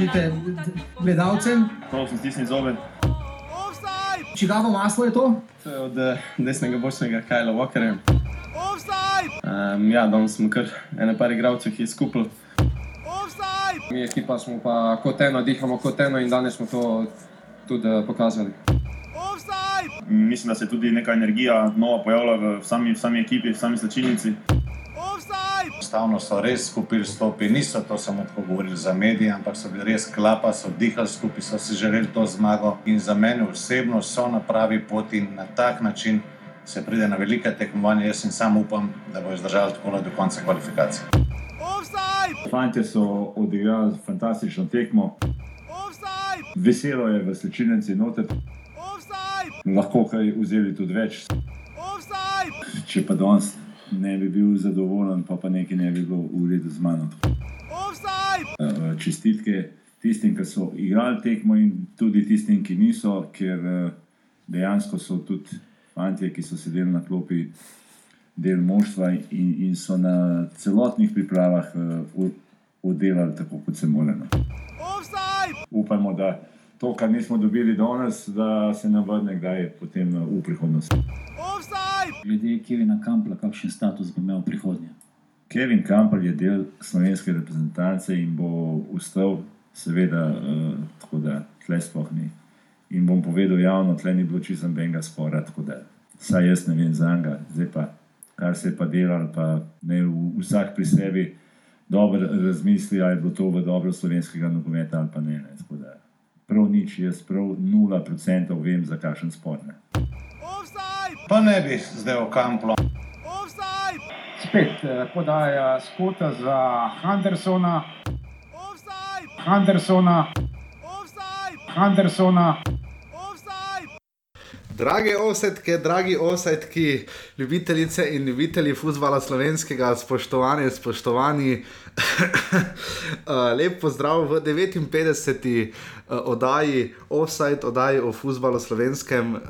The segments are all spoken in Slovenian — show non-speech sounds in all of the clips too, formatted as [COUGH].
pokažite gledalcem. Prosim, stisni zobe. Čigavo maslo je to? To je od eh, desnega bočnega Kajla Walkerja. Um, ja, danes smo kar ene par igralcev, ki je skupaj. Mi ekipa smo pa kot eno, dihamo kot eno in danes smo to tudi eh, pokazali. Mislim, da se je tudi neka energija nova pojavila v sami, v sami ekipi, v sami slačilnici. Enostavno so res skupaj stopili, niso to samo tako govorili za medije, ampak so bili res klapa, so dihali skupaj, so si želeli to zmago. In za mene osebno so na pravi poti in na tak način se pride na velike tekmovanja. Jaz in sam upam, da bo izdržal tako do konca kvalifikacij. Fantje so odigrali fantastično tekmo. Veselo je v slčilnici noter. Lahko kaj vzeli tudi več. Če pa danes ne bi bil zadovoljen, pa, pa nekaj ne bi bilo v redu z mano. Eh, Čestitke tistim, ki so igrali tekmo in tudi tistim, ki niso, ker eh, dejansko so tudi fanti, ki so sedeli na klopi del moštva in, in so na celotnih pripravah uh, oddelali tako, kot se mora. no. Upamo, da to, kar nismo dobili danes, da se nam vrne kdaj potem eh, v prihodnosti. Glede Kevina Kampla, kakšen status bo imel v prihodnje? Kevin Campbell je del slovenske reprezentance in bo ustal, seveda, uh, tako da tle sploh ni. In bom povedal javno, tle ni bilo čisto nobenega spora, tako da saj jaz ne vem za njega, zdaj pa kar se je pa delal, pa ne vsak pri sebi dobro razmisli, ali je bilo to v dobro slovenskega nogometa ali pa ne. ne. Tako da Prav nič, jaz prav 0% vem, za kakšen spor. Ne. Pa ne bi zdaj o kamplu. Spet eh, podaja skota za Hendersona. Hendersona. Hendersona. Drage osetke, dragi osetki, ljubitelice in ljubitelji futbola slovenskega, spoštovani, spoštovani, [LAUGHS] Uh, lep pozdrav v 59. Uh, oddaji, offside oddaji o futbalu slovenskem, uh,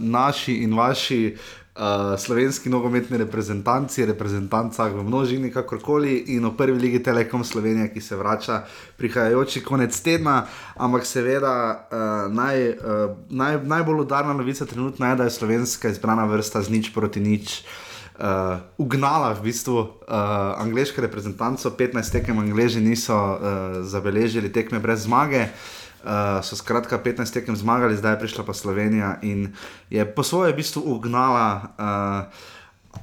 naši in vaši. Uh, slovenski nogometni reprezentanci, reprezentancah v množini, kakorkoli, in v prvi ligi Telekom Slovenije, ki se vrača prihajajoči konec tedna. Ampak seveda uh, naj, uh, naj, najbolj udarna novica trenutno je, da je slovenska izbrana vrsta z nič proti nič. Uh, ugnala v bistvu uh, angliško reprezentanco, 15 tekem angliži niso uh, zabeležili tekme brez zmage. Uh, so skratka 15 tekem zmagali, zdaj je prišla pa Slovenija in je po svoje v bistvu ugnala uh,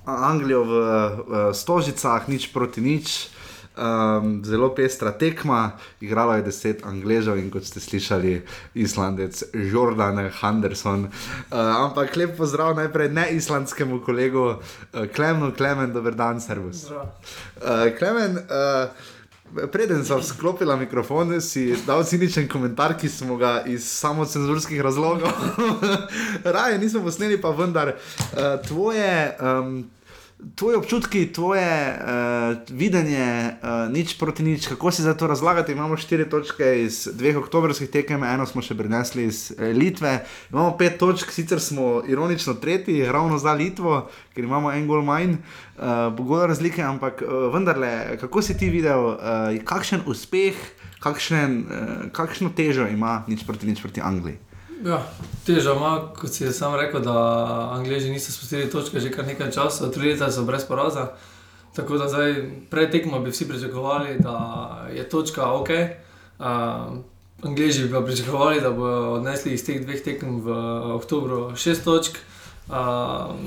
Anglijo v uh, Stožicah, nič proti nič. Um, zelo pestra tekma, igralo je deset Angležev in kot ste slišali, Islandec Jordan Henderson. Uh, ampak lep pozdrav najprej ne islandskemu kolegu uh, Klemenu, Klemen, dober dan, servus. Uh, Klemen, uh, preden sem sklopila mikrofon, si dal ciničen komentar, ki smo ga iz samocenzurskih razlogov. [LAUGHS] Raje nismo posneli, pa vendar uh, tvoje. Um, Tvoje občutki, tvoje uh, videnje, uh, nič proti nič, kako si za to razlagati? Imamo štiri točke iz dveh oktobrskih tekem, eno smo še prenesli iz eh, Litve, imamo pet točk, sicer smo ironično tretji, ravno za Litvo, ker imamo en gol manj, uh, bogoda razlike, ampak uh, vendarle, kako si ti videl, uh, kakšen uspeh, kakšen, uh, kakšno težo ima nič proti nič proti Angliji? Ja, težo ima, kot si sam rekel, da Angliji niso spustili točke že kar nekaj časa, tri leta so brez poraza. Tako da zdaj, pred tekmo bi vsi pričakovali, da je točka ok. Uh, Angliji bi pa pričakovali, da bodo odnesli iz teh dveh tekem v oktobru šest točk. Uh,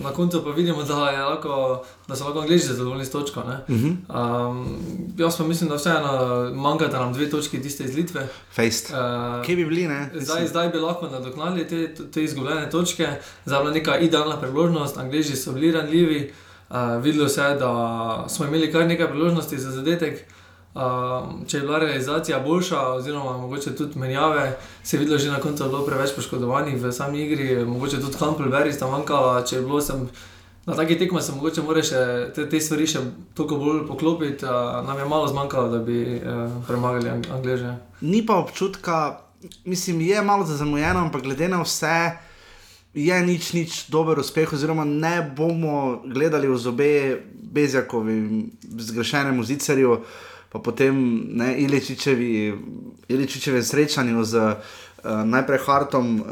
na koncu pa vidimo, da, lahko, da so lahko Angliji zadovoljni s točko. Uh -huh. um, jaz pa mislim, da vseeno manjkata nam dve točki, tiste iz Litve. Fejst. Uh, Kje bi bili? Ne? Zdaj, zdaj bi lahko nadoknadili te, te izgubljene točke, zdaj je bila neka idealna priložnost, Angliji so bili ranljivi. Uh, videlo se je, da smo imeli kar nekaj priložnosti za zadetek. Uh, če je bila realizacija boljša, oziroma mogoče tudi menjave, se je videlo že na koncu, da je bilo preveč poškodovanih v sami igri, mogoče tudi Kampel, Veri sta manjkala. Če je bilo sem, na takih tekmah, se mogoče more še te, te stvari še toliko bolj poklopiti, uh, nam je malo zmanjkalo, da bi uh, premagali Ang Angleže. Ni pa občutka, mislim, je malo zamujeno, ampak glede na vse. Je nič, nič dober uspeh, oziroma ne bomo gledali v zobe Bezjakovi, zgrešenemu zicerju. Pa potem ne, Iličičevi, Iličičevem srečanju z uh, najprej Hartom uh,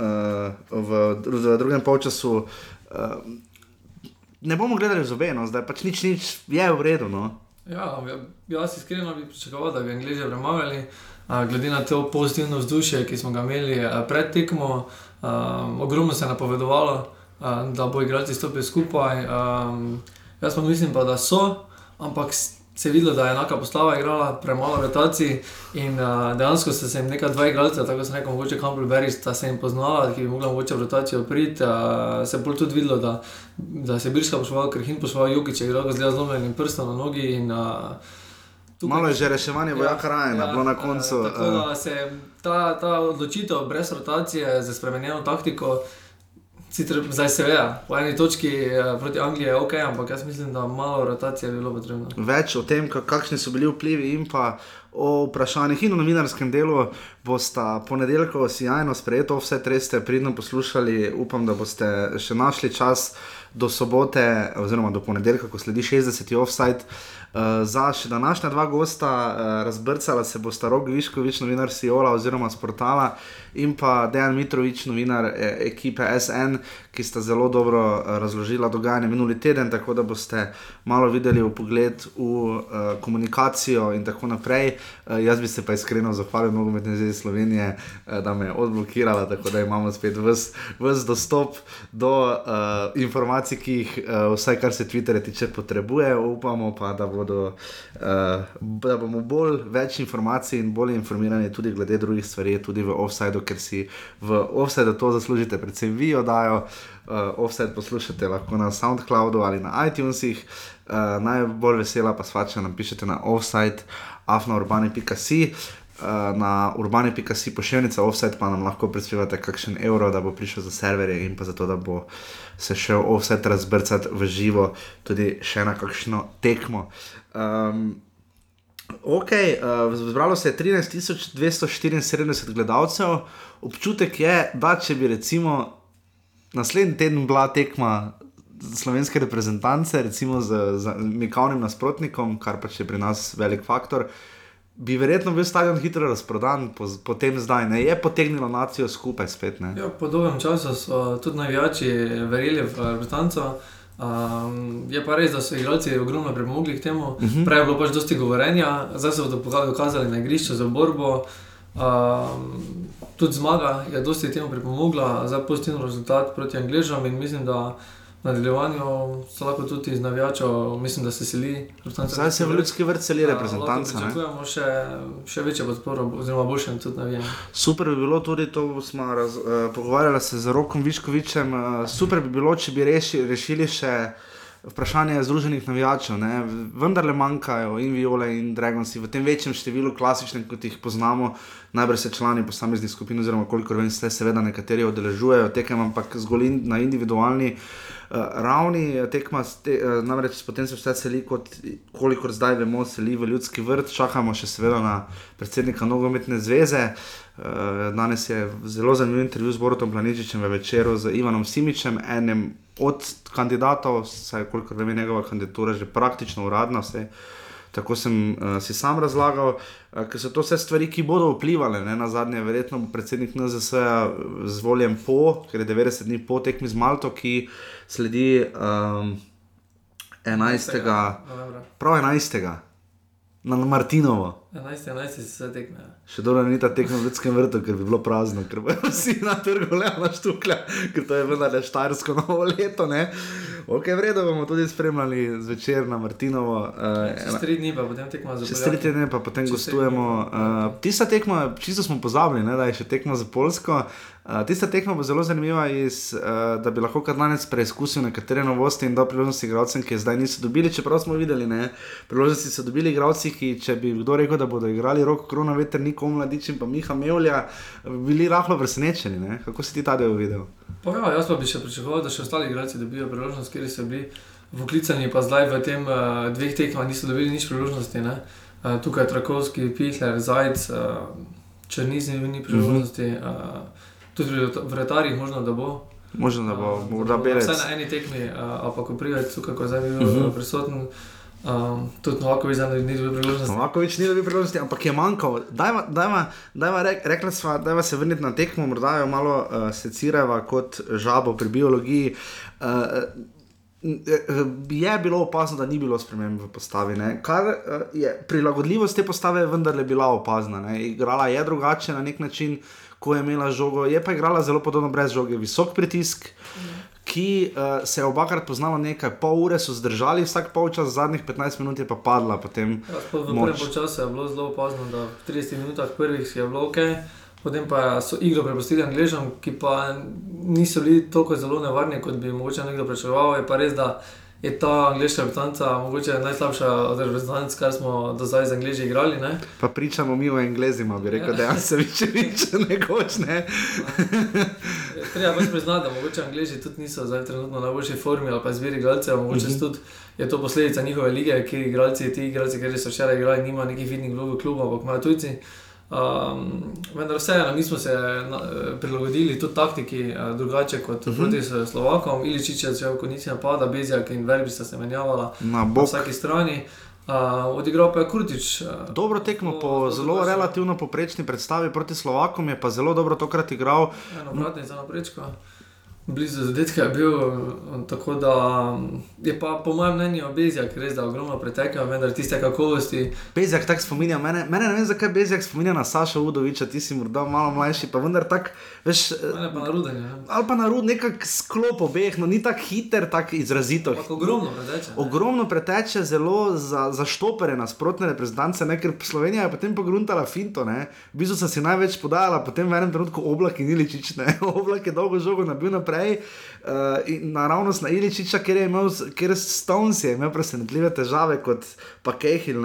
v, v drugem polčasu. Uh, ne bomo gledali z obeno, zdaj pač nič, nič je v redu. No. Ja, jaz iskreno bi pričakoval, da bi Angliji premagali, glede na to pozitivno vzdušje, ki smo ga imeli pred tekmo. Um, ogromno se je napovedovalo, um, da bo igralci stopili skupaj. Um, jaz pa mislim, pa, da so, ampak se je videlo, da je enaka postava igrala, premalo rotacij in uh, dejansko so se jim nekaj dva igralca, tako se rekel, mogoče Campbell Berry, sta se jim poznala, ki bi mogla mogoče v rotacijo priti. Uh, se je bolj tudi videlo, da, da se je Birska pošval, ker Hin pošval Jukič, je igral z zlomljenim prstom na nogi. In, uh, Tukaj, Malo je že reševanje ja, vojaka Rajna, ja, bilo na koncu. Tako da se ta, ta odločitev brez rotacije za spremenjeno taktiko. Sicer zdaj se ve, po eni točki eh, proti Angliji je ok, ampak jaz mislim, da malo rotacije bi bilo potrebno. Več o tem, kakšni so bili vplivi in pa o vprašanjih in o novinarskem delu boste ponedeljko sjajno sprejeto, vse treste pridno poslušali. Upam, da boste še našli čas do sobote oziroma do ponedeljka, ko sledi 60. offside. Uh, za še današnja dva gosta uh, razbrcala se bo Starog Viškovič, novinar Siola oziroma Sportala in pa Dejan Mitrovič, novinar e ekipe SN, ki sta zelo dobro uh, razložila dogajanje minuli teden, tako da boste malo videli v pogled v uh, komunikacijo in tako naprej. Uh, jaz bi se pa iskreno zahvalil nogometne zveze Slovenije, uh, da me je odblokirala, tako da imamo spet vse dostop do uh, informacij, ki jih uh, vsaj kar se Twitterja tiče potrebuje. Upamo pa, da bo bodo, uh, da bomo bolj več informacij in bolj informirani tudi glede drugih stvari, tudi v offsajdu, ker si v offsajdu to zaslužite, predvsem vi oddajo. Uh, offside poslušate lahko na SoundCloudu ali na iTunesih. Uh, najbolj vesela pa svača nam pišete na offside, afnourbani.com. Na urbani.si pošiljnica offset pa nam lahko prispevate kakšen evro, da bo prišel za serverje in pa zato, da bo se šel offset razbrcati v živo, tudi še na kakšno tekmo. Um, ok, uh, zbralo se je 13.274 gledalcev, občutek je, da če bi recimo naslednji teden bila tekma slovenske reprezentance, recimo z, z Mikavnim nasprotnikom, kar pač je pri nas velik faktor. Bi verjetno bil stadion hitro razprodan, potem po zdaj ne, je potegnilo nacijo skupaj spet. Ja, po dolgem času so tudi navijači verjeli v reprezentanco. Um, je pa res, da so igralci ogromno pripomogli k temu. Uh mhm. -huh. Prej je bilo pač dosti govorjenja, zdaj so to pokazali na igrišču za borbo. Um, tudi zmaga je dosti temu pripomogla, zdaj pozitivni rezultat proti Angližam in mislim, da nadaljevanju so lahko tudi iz navijačev, mislim, da se seli. Zdaj se v ljudski vrt seli reprezentanca. Pričakujemo še, še večjo podporo, oziroma boljše tudi navijanje. Super bi bilo tudi to, smo raz, uh, pogovarjali se z Rokom Viškovičem, uh, super bi bilo, če bi reši, rešili še. Vprašanje združenih navijačev, ne? vendar le manjkajo in viole in dragoci v tem večjem številu, klasičnem, kot jih poznamo, najbrž se člani posameznih skupin, oziroma koliko vem, se seveda nekateri odeležujejo tekem, ampak zgolj in, na individualni uh, Eh, ravni eh, tekma, te, uh, namreč potem se vse seli, kot kolikor zdaj vemo, seli v ljudski vrt, čakamo še seveda na predsednika nogometne zveze. Uh, danes je zelo zanimiv intervju z Borotom Planičičem v večeru z Ivanom Simičem, enem od kandidatov, saj kolikor vem, je njegova kandidatura že praktično uradna. Vse. Tako sem uh, si sam razlagal, uh, ker so to vse stvari, ki bodo vplivali. Ne? Na zadnje, verjetno bo predsednik NZS zvoljen po, ker je 90 dni po tekmi z Malto, ki sledi um, 11. 11. Prav 11 na Martinovo. 11, 11 se tekme. Ja. Še dobro ni ta tekma v ljudskem vrtu, ker bi bilo prazno, ker bi vsi na trgu le na štuklja, ker to je vendar le štajersko novo leto. Ne? Ok, vredno bomo tudi spremljali zvečer na Martinovo. Uh, čez tri dni pa potem tekmo za Polsko. Čez tri dni pa potem gostujemo. Uh, tista tekma, čisto smo pozabili, ne, da je še tekma za Polsko. Uh, tista tekma bo zelo zanimiva, iz, uh, da bi lahko Kadlanec preizkusil nekatere novosti in dal priložnosti igralcem, ki zdaj niso dobili. Čeprav smo videli, da priložnosti so dobili igralci, ki če bi kdo rekel, da bodo igrali roko, krona, veter, niko mladič in pa Miha Mevlja, bili rahlo presenečeni. Ne? Kako si ti ta del videl? Pa ja, jaz pa bi še pričakoval, da še ostali igralci dobijo priložnost, ker so bili voklicani, pa zdaj v tem uh, dveh tekmah niso dobili nič priložnosti. Uh, tukaj je Trakovski, Pihler, Zajc, uh, Črnizni, ni priložnosti. Uh -huh. uh, tudi v retarjih, možno da bo. Možno da bo, morda belec. Vse na eni tekmi, uh, pa ko prideš tukaj, ko zdaj bil uh mhm. -huh. prisoten. Um, tudi Novakovič zdaj ni dobil priložnosti. Novakovič ni dobil priložnosti, ampak je manjkal. Dajva, dajva, dajva re, rekla sva, dajva se vrniti na tekmo, morda jo malo uh, secirava kot žabo pri biologiji. Uh, Je bilo opazno, da ni bilo sprememb v postavi. Ne? Kar je prilagodljivost te postave, vendar je bila opazna. Ne? Igrala je drugače na nek način, ko je imela žogo, je pa igrala zelo podobno brez žoge, visok pritisk. Mm ki uh, se je obakrat poznalo nekaj, pol ure so zdržali, vsak polčas, zadnjih 15 minut je pa padla. Potem ja, v prvem času je bilo zelo opazno, da v 30 minutah prvih je bilo ok. Potem pa so igro prepustili Angližem, ki pa niso bili tako zelo nevarni, kot bi mogoče nekdo pričakoval. Je pa res, da je ta angliška reprezentanca morda najslabša od reprezentanc, kar smo do zdaj z Angliži igrali. Ne? Pa pričamo mi o Englezima, bi rekel, ja. da je se več več nekoč. Ne? Treba pač priznati, da mogoče Angliži tudi niso zdaj trenutno na najboljši formi ali pa zbiri igralcev, mogoče mm -hmm. tudi. Je to posledica njihove lige, ki igralci, ti igralci, ki so še igrali, nima nekih vidnih vlog v klubu, ampak imajo tujci. Um, vendar vseeno, mi smo se na, prilagodili tudi taktiki uh, drugače kot uh mhm. -huh. proti Slovakom. Iličič je začel konici napada, Bezjak in Verbi sta se menjavala na, na vsaki strani. Uh, odigral pa je Krutič. Uh, dobro tekmo po zelo relativno poprečni predstavi proti Slovakom, je pa zelo dobro tokrat igral. Eno vratnico naprečko blizu zadetka je bil. Tako da je pa po mojem mnenju Bezjak res da ogromno pretekel, vendar tiste kakovosti. Bezjak tako spominja, mene, mene ne vem, zakaj Bezjak spominja na Saša Udoviča, ti si morda malo mlajši, pa vendar tako, veš. Ne, pa na rudenje. Ali pa na rud, nekak sklop obeh, no ni tako hiter, tako izrazito. Ogromno preteče. Ne? Ogromno preteče, zelo za, za štopere nasprotne reprezentance, ne? ker Slovenija je potem pogruntala finto, ne? v bistvu sem si največ podajala, potem v enem trenutku oblak in iličične, [LAUGHS] oblak je dolgo žogo nabil naprej naprej. Uh, naravnost na Iličiča, ker je imel, ker Stones je imel presenetljive težave, kot pa Kejhil,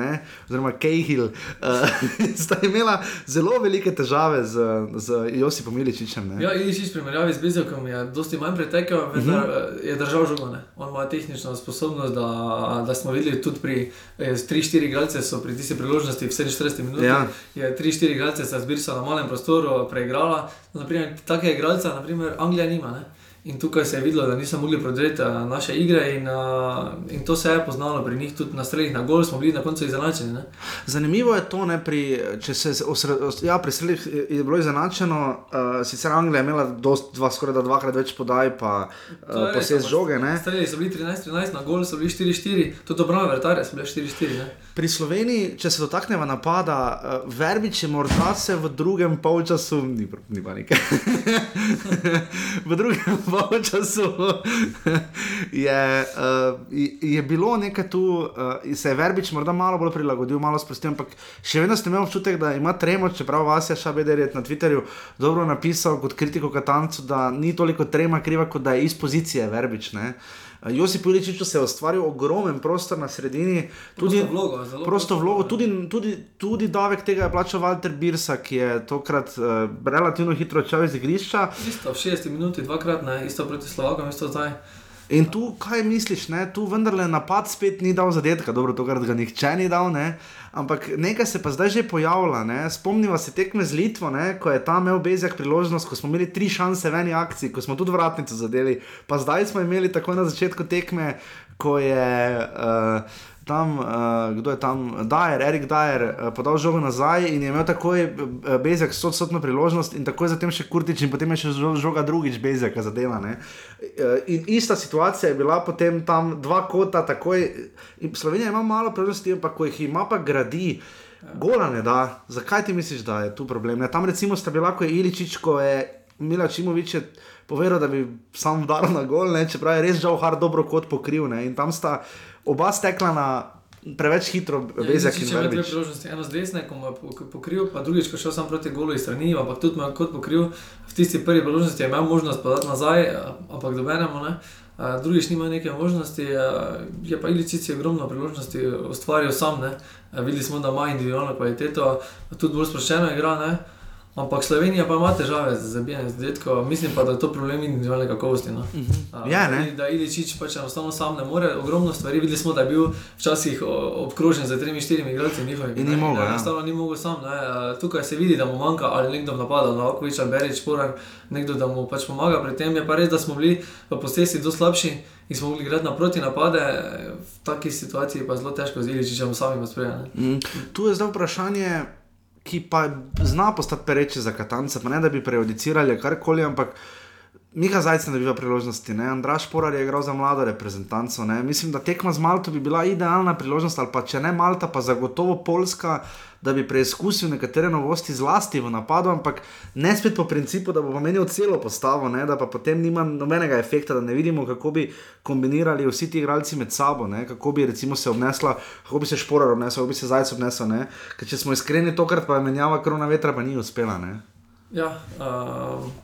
oziroma Kejhil, uh, [LAUGHS] sta imela zelo velike težave z, z Josipom Iličičem. Ne? Ja, Iličič, primerjavi z Bizelkom, je dosti manj pretekel, vendar uh mhm. -huh. je držal žogo. Ne? On ima tehnično sposobnost, da, da smo videli tudi pri 3-4 igralce, so pri tisti priložnosti v 47 minutah. Ja. Je 3-4 igralce se zbirala na malem prostoru, preigrala. Naprimer, take igralce, naprimer, Anglija nima. Ne? In tukaj se je videlo, da niso mogli prodreti eh, naše igre, in, uh, in to se je poznalo pri njih, tudi na streljih, na gol smo bili na koncu izenačeni. Ne? Zanimivo je to, ne, pri, če se osred, ja, pri streljih je bilo izenačeno, uh, sicer Anglija je imela dost, dva, skoraj da dvakrat več podaj, pa uh, posebej žoge. Streljih so bili 13-13, na gol so bili 4-4, tudi obrambne vrtare so bile 4-4. Pri Sloveniji, če se dotaknemo napada, uh, Verbič je morda se v drugem polčasu, ni, ni pa nekaj. [LAUGHS] v drugem polčasu je, uh, je bilo nekaj tu, uh, se je Verbič morda malo bolj prilagodil, malo sprostil, ampak še vedno ste imeli občutek, da ima tremo, čeprav vas je Šabeder na Twitterju dobro napisal kot kritiko Katancu, da ni toliko trema kriva, kot da je iz pozicije Verbič. Ne? Josip Iličič se je ustvaril ogromen prostor na sredini, tudi vlogo, prosto vlogo, tudi, tudi, tudi davek tega je plačal Walter Birsa, ki je tokrat uh, relativno hitro odšel iz igrišča. Isto v 60 minuti, dvakrat, ne, isto proti Slovakom, isto zdaj. In tu, kaj misliš, ne? tu vendarle napad spet ni dal zadetka, dobro, to, kar ga nihče ni dal. Ne? Ampak nekaj se pa zdaj že pojavlja. Spomnimo se tekme z Litvo, ne? ko je tam imel Bezjak priložnost, ko smo imeli tri šanse v eni akciji, ko smo tudi vratnico zadeli. Pa zdaj smo imeli takoj na začetku tekme, ko je. Uh, tam, uh, kdo je tam, Dajer, Erik Dajer, uh, podal žogo nazaj in je imel takoj uh, Bezek sodsotno priložnost, in takoj zatem še Kurtič, in potem je še žoga drugič Bezek zadeva. Uh, in ista situacija je bila potem tam dva kota, takoj. In Slovenija ima malo priložnosti, ampak ko jih ima, pa gradi. Gola ne da, zakaj ti misliš, da je tu problem? Ja, tam recimo sta bila, ko je Iličič, ko je Mila Čimovič povedal, da bi sam udaril na gol, ne? čeprav je res žal har dobro kot pokril. Ne? In tam sta oba stekla na preveč hitro, vezek in tako naprej. Eno z desne, ko je pokril, pa drugič, ko šel sam proti golu iz strani, ampak tudi me kot pokril v tisti prvi priložnosti, je imel možnost podati nazaj, ampak dobenemo. Ne? Drugič nima neke možnosti, je pa Ilicic ogromno priložnosti ustvaril sam. Ne? Videli smo, da ima individualno kvaliteto, tudi bolj sproščeno igra. Ne? Ampak Slovenija pa ima težave z zabijanjem zadetkov, mislim pa, da je to problem individualne kakovosti. No. Uh -huh. Je, ne? Da Iličič pač enostavno sam ne more, ogromno stvari. Videli smo, da je bil včasih obkrožen z tremi, štirimi igralci njihovimi. In ni mogel, ja. Enostavno ni mogel sam. Ne. A, Tukaj se vidi, da mu manjka ali nekdo v napadu, Novakovič ali Berič, Porar, nekdo, da mu pač pomaga pri tem. Je pa res, da smo bili v posesti dosti slabši in smo mogli igrati naproti napade. V takej situaciji pa je zelo težko z Iličičem samim sprejeti. Mm. Tu je zdaj vprašanje, ki pa zna postati pereče za Katance, pa ne da bi prejudicirali ali karkoli, ampak Miha Zajec ne dobiva priložnosti, ne? Andraš Porar je igral za mlado reprezentanco. Ne? Mislim, da tekma z Malto bi bila idealna priložnost, ali pa če ne Malta, pa zagotovo Poljska, da bi preizkusil nekatere novosti zlasti v napadu, ampak ne spet po principu, da bo pomenil celo postavo, ne? da pa potem nima nobenega efekta, da ne vidimo, kako bi kombinirali vsi ti igralci med sabo, ne? kako bi se obnesla, kako bi se Šporar obnesel, kako bi se Zajec obnesel. ne. Ker če smo iskreni, tokrat pa je menjava krona vetra, pa ni uspela. Ne? Ja, uh,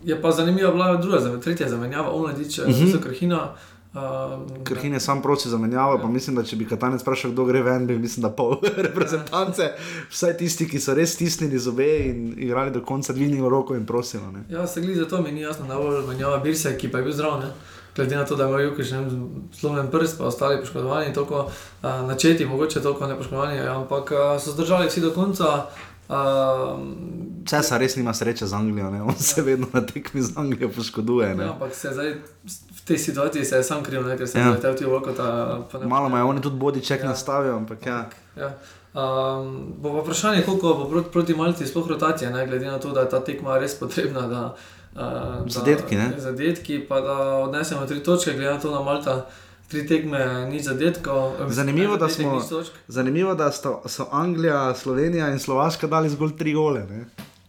je pa zanimiva bila druga, zame- tretja zamenjava, Omladič, uh Mhm. -huh. Krhina. Uh, Krhin je sam prosil za menjavo, pa mislim, da če bi Katanec vprašal, kdo gre ven, bi mislim, da pol [LAUGHS] reprezentance, vsaj tisti, ki so res stisnili zobe in igrali do konca, dvignili roko in prosili. Ne? ja, se glede zato mi ni jasno, najbolj menjava Birse, ki pa je bil zdrav. Ne? Glede na to, da ima Jukiš slomljen prst, pa ostali poškodovani, toliko uh, načeti, mogoče toliko ne poškodovani, ampak uh, so zdržali vsi do konca. Uh, Cesar res nima sreče z Anglijo, ne? on se vedno na tekmi z Anglijo poškoduje. Ne? ja, ampak se zdaj v tej situaciji se je sam kriv, ne? ker se Ja. je zaletel v ne- Malo me je oni tudi bodiček ja. nastavil, ampak ja. Ja. Um, bo pa vprašanje, koliko bo proti, proti Malti sploh rotacije, ne, glede na to, da je ta tekma res potrebna. Da, uh, Zadetki, ne? Zadetki, pa da odnesemo tri točke, glede na to, da Malta tri tekme, ni zadetkov. eh, Zanimivo, da smo, zanimivo, da sto, so Anglija, Slovenija in Slovaška dali zgolj tri gole, ne?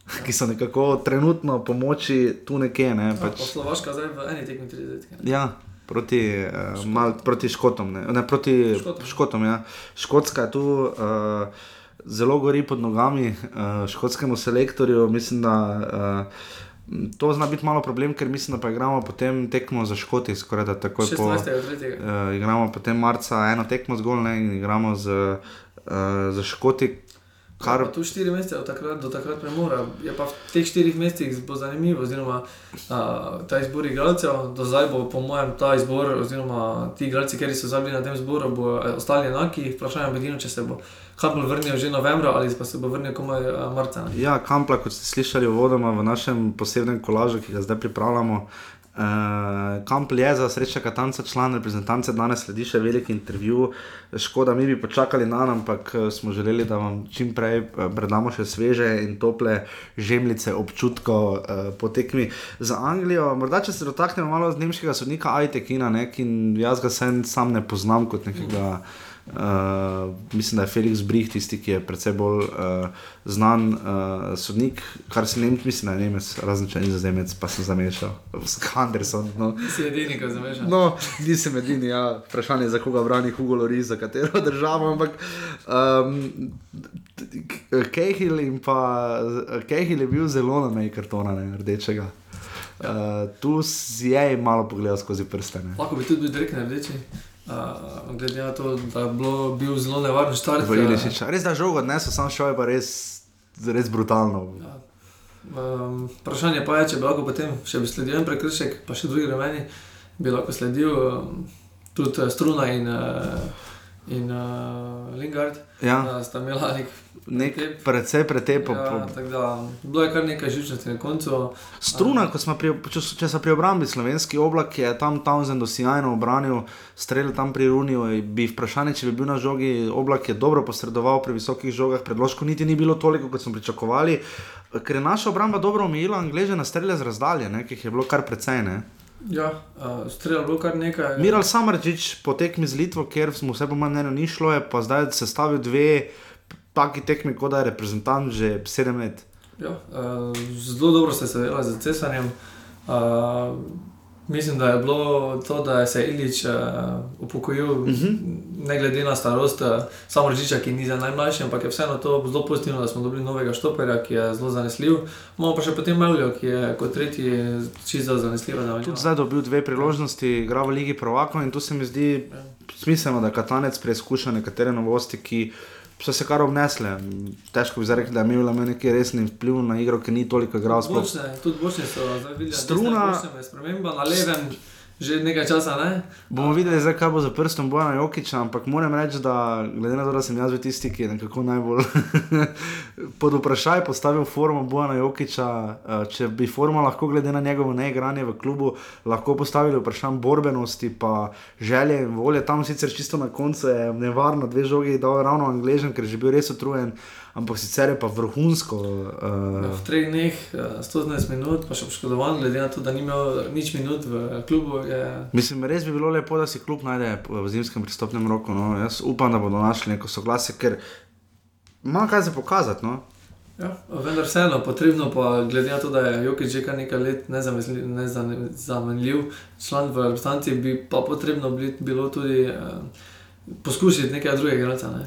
[LAUGHS] ki so nekako trenutno po moči tu nekje. Ne? Ja, pa Pač, Slovaška zdaj v eni tekmi tri zadetke. ja, proti, uh, mal, proti Škotom. Ne, ne proti Škotom. Škotom ja. Škotska je tu. Uh, Zelo gori pod nogami uh, škotskemu selektorju. Mislim, da uh, to zna biti malo problem, ker mislim, da pa igramo potem tekmo za Škoti, skoraj da takoj po. 16.3. Uh, igramo potem marca eno tekmo zgolj ne, in igramo z, uh, z Škoti. Kar... Pa tu štiri mesece od takrat do takrat premora. Je pa v teh štirih mesecih bo zanimivo, oziroma uh, ta izbor igralcev. Do zdaj bo, po mojem, ta izbor, oziroma ti igralci, ki so zdaj bili na tem zboru, bo eh, ostali enaki. Vprašanje je če se bo Kampel vrnil že novembra ali pa se bo vrnil komaj uh, marca. ne. ja, Kampla, kot ste slišali uvodoma v našem posebnem kolažu, ki ga zdaj pripravljamo. Uh, Kampl je za sreča Katanca član reprezentance, danes sledi še velik intervju. Škoda, mi bi počakali na nam, ampak eh, smo želeli, da vam čim prej eh, predamo še sveže in tople žemljice občutkov uh, po tekmi za Anglijo. Morda, če se dotaknemo malo z nemškega sodnika Ajtekina, ne, ki jaz ga sem, sam ne poznam kot nekega. Uh, mislim, da je Felix Brih tisti, ki je predvsem bolj uh, znan uh, sodnik, kar se ne mislim, da je Nemec, razen če ni zazemec, pa sem zamešal s Henderson. No. Si edini, ki zamešaš. No, nisem edini, ja. vprašanje je, za koga brani Hugo Lori, za katero državo. Ampak um, Kehil in pa Kehil je bil zelo na meji kartona, ne, rdečega. Uh, tu si je malo pogledal skozi prste. Ne. Lahko bi tudi bil direkt na rdeči. Uh, glede na to, da je bilo, bil zelo nevaren štart. V Ilišiča. Res da žogo odnesel, sam šel je pa res, res brutalno. Um, vprašanje pa je, če bi lahko potem še bi sledil en prekršek, pa še drugi remeni, bi lahko sledil um, tudi uh, Struna in, uh, in uh, Lingard. Ja. Uh, sta imela nek Nek precej pretepo. Ja, da, bilo je kar nekaj živčnosti na koncu. Struna, ko smo pri, če, če so pri obrambi slovenski oblak, je tam Townsend osijajno obranil, streljal tam pri Runiju. Bi vprašanje, če bi bil na žogi, oblak je dobro posredoval pri visokih žogah, predložko niti ni bilo toliko, kot smo pričakovali. Ker je naša obramba dobro omejila, Angleže na strelje z razdalje, ne, ki jih je bilo kar precej. Ne. Ja, uh, streljal je bilo kar nekaj. Miral Samrčič po tekmi z Litvo, kjer smo vse po mojem mnenju ni šlo, je pa zdaj sestavil dve taki tekmi, kot da je reprezentant že sedem let. Ja, uh, zelo dobro ste se vedeli z cesarjem. Uh, mislim, da je bilo to, da je se Ilič uh, upokojil, uh -huh. ne glede na starost, uh, samo Režiča, ki ni za najmlajši, ampak je vseeno to zelo pozitivno, da smo dobili novega štoperja, ki je zelo zanesljiv. Imamo pa še potem Meljo, ki je kot tretji čisto zanesljiv. Tudi zdaj dobil dve priložnosti, igra v Ligi Provokov in tu se mi zdi smiselno, da Katanec preizkuša nekatere novosti, ki so se kar obnesle. Težko bi zdaj rekel, da je imel neki resni vpliv na igro, ker ni toliko igral. sploh. Bočne, tudi bočne so zdaj videli. Struna- Struna. Sprememba na levem, že nekaj časa ne. Bomo videli, zdaj, kaj bo za prstom Bojana Jokiča, ampak moram reči, da glede na to, da sem jaz bil tisti, ki je nekako najbolj [LAUGHS] pod vprašaj postavil formo Bojana Jokiča, eh, če bi forma lahko glede na njegovo neigranje v klubu lahko postavili vprašanje borbenosti, pa želje in volje. Tam sicer čisto na koncu je nevarno dve žogi dal ravno angližem, ker je že bil res utrujen, ampak sicer je pa vrhunsko. Uh, V treh dneh, eh, 112 minut, pa še poškodovan, glede na to, da ni imel nič minut v klubu. Je, Mislim, res bi bilo lepo, da si klub najde v zimskem pristopnem roku. No. Jaz upam, da bodo našli neko soglasje, ker ima kaj za pokazati. No. ja, vendar vseeno, potrebno pa, glede na to, da je Jokič že kar nekaj let nezamenljiv član v reprezentanci, bi pa potrebno bili, bilo tudi eh, poskusiti nekaj drugega igralca. Ne.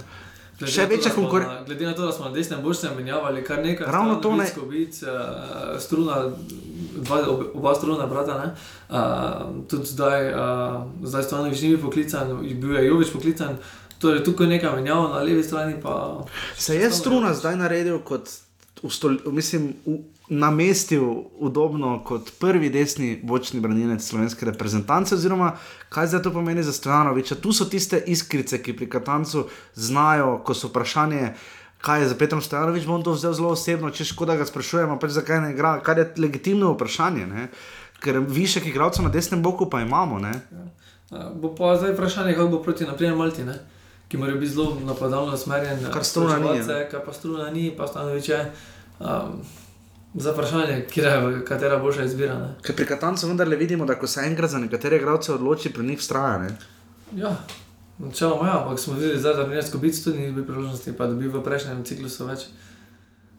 Glede Še večja da smo konkur- na- Glede na to, da smo na desnem bočnem menjavali kar nekaj, Ravno to ne- Bic, uh, struna, dva, ob, oba struna brata, ne, uh, tudi zdaj, uh, zdaj Stojanovič ni bil poklican, bil je Jovič poklican, torej tukaj nekaj menjava, na levi strani pa... Se je struna zdaj naredil kot, ustol, mislim, v, namestil udobno kot prvi desni bočni branilec slovenske reprezentance, oziroma kaj zdaj to pomeni za Stojanoviča. Tu so tiste iskrice, ki pri Katancu znajo, ko so vprašanje. Kaj je za Petrom Stojanovič, bom to vzel zelo osebno, če škoda ga sprašujemo, pač zakaj ne igra, kar je legitimno vprašanje, ne? ker višek igralcev na desnem boku pa imamo. Ne? Uh, bo pa zdaj vprašanje, kako bo proti naprimer Malti, ne? Ki mora biti zelo napadalno usmerjen. Kar Struna ni, Sproževalce, Kar pa struna ni, pa Stanovič je. Um, za vprašanje, je, katera boljša izbira. Ne? Ker pri Katancu vendarle vidimo, da ko se enkrat za nekatere igralce odloči, pri njih vztraja. Ne? Ja, načeloma ja, ampak smo videli, zdaj, da pri nas Kubic tudi ni bil priložnosti, pa da bi v prejšnjem ciklusu več.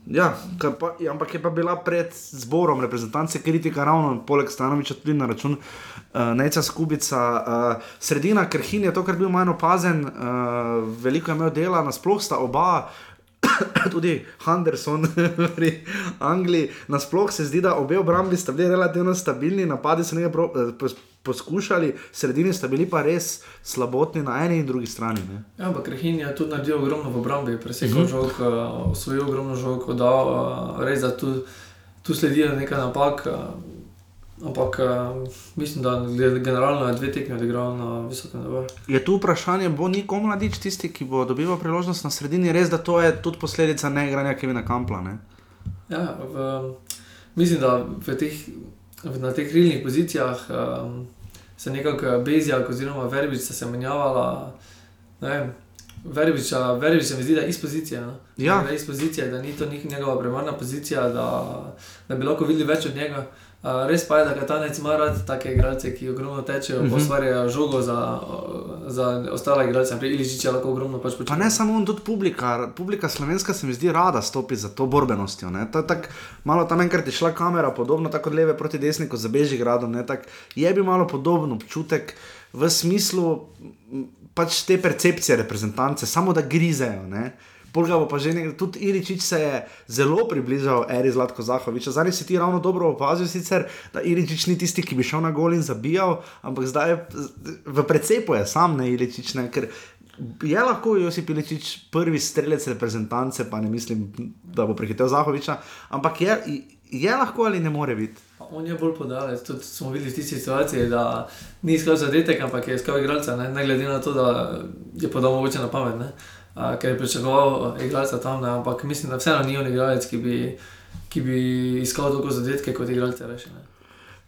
Ja, pa, ampak je pa bila pred zborom reprezentance kritika, ravno poleg Stanoviča, tudi na račun uh, Neca Skubica. Uh, sredina Krhin je to, kar bil manj opazen, uh, veliko je imel dela, nasploh sta oba. [COUGHS] Tudi Henderson [LAUGHS] pri Angliji, nasploh se zdi, da obe obrambi sta bili relativno stabilni, napadi so nekaj poskušali, sredini sta bili pa res slabotni na eni in drugi strani. Ne? Ja, ampak Rehin je tudi naredil ogromno v obrambi, presekal uh -huh. žog, uh, osvojil ogromno žog, dal, uh, res da tu, tu sledijo nekaj napak. Uh, ampak mislim, da generalno je dve tekme odigral na visokem nivoju. Je tu vprašanje, bo Niko mladič tisti, ki bo dobival priložnost na sredini, res da to je tudi posledica neigranja Kevina Kampla. Ne? Ja, v, mislim, da v teh, na teh krilnih pozicijah um, se nekako Bezjak oziroma Verbič sta se menjavala. ne vem, Verbiča, Verbič se mi zdi, da je iz pozicije. No? Ja. Da je iz pozicije, da ni to njegova primarna pozicija, da, da bi lahko videli več od njega. Res pa je, da Katanec ima rad take igralce, ki ogromno tečejo, uh Mhm. -huh. ustvarjajo žogo za, za ostale igralce. Pri Iličiču je lahko ogromno pač Pa počne. ne samo on, tudi publika. Publika slovenska se mi zdi rada stopi za to borbenostjo. je tak, malo tam enkrat je šla kamera, podobno tako od leve proti desni, kot za Bežigradom. ne, tak Je bi malo podoben občutek v smislu pač te percepcije reprezentance, samo da grizejo. Ne. Polga bo pa že nekaj, tudi Iričič se je zelo približal Eri Zlatko Zahoviča. Zdaj si ti ravno dobro opazil, sicer, da Iričič ni tisti, ki bi šel na gol in zabijal, ampak zdaj je v precepu je sam ne Iričič, ne, ker je lahko Josip Iličič prvi strelec reprezentance, pa ne mislim, da bo prehitel Zahoviča, ampak je, je lahko ali ne more biti. On je bolj podajalec, tudi smo videli v tisti situaciji, da ni iskal zadetek, ampak je iskal igralca, ne, ne glede na to, da je podal mogoče na pamet, ne, a, ker je pričakoval igralca tam, ne, ampak mislim, da vseeno ni on igralec, ki bi, ki bi iskal toliko zadetke kot igralce reši. Ne.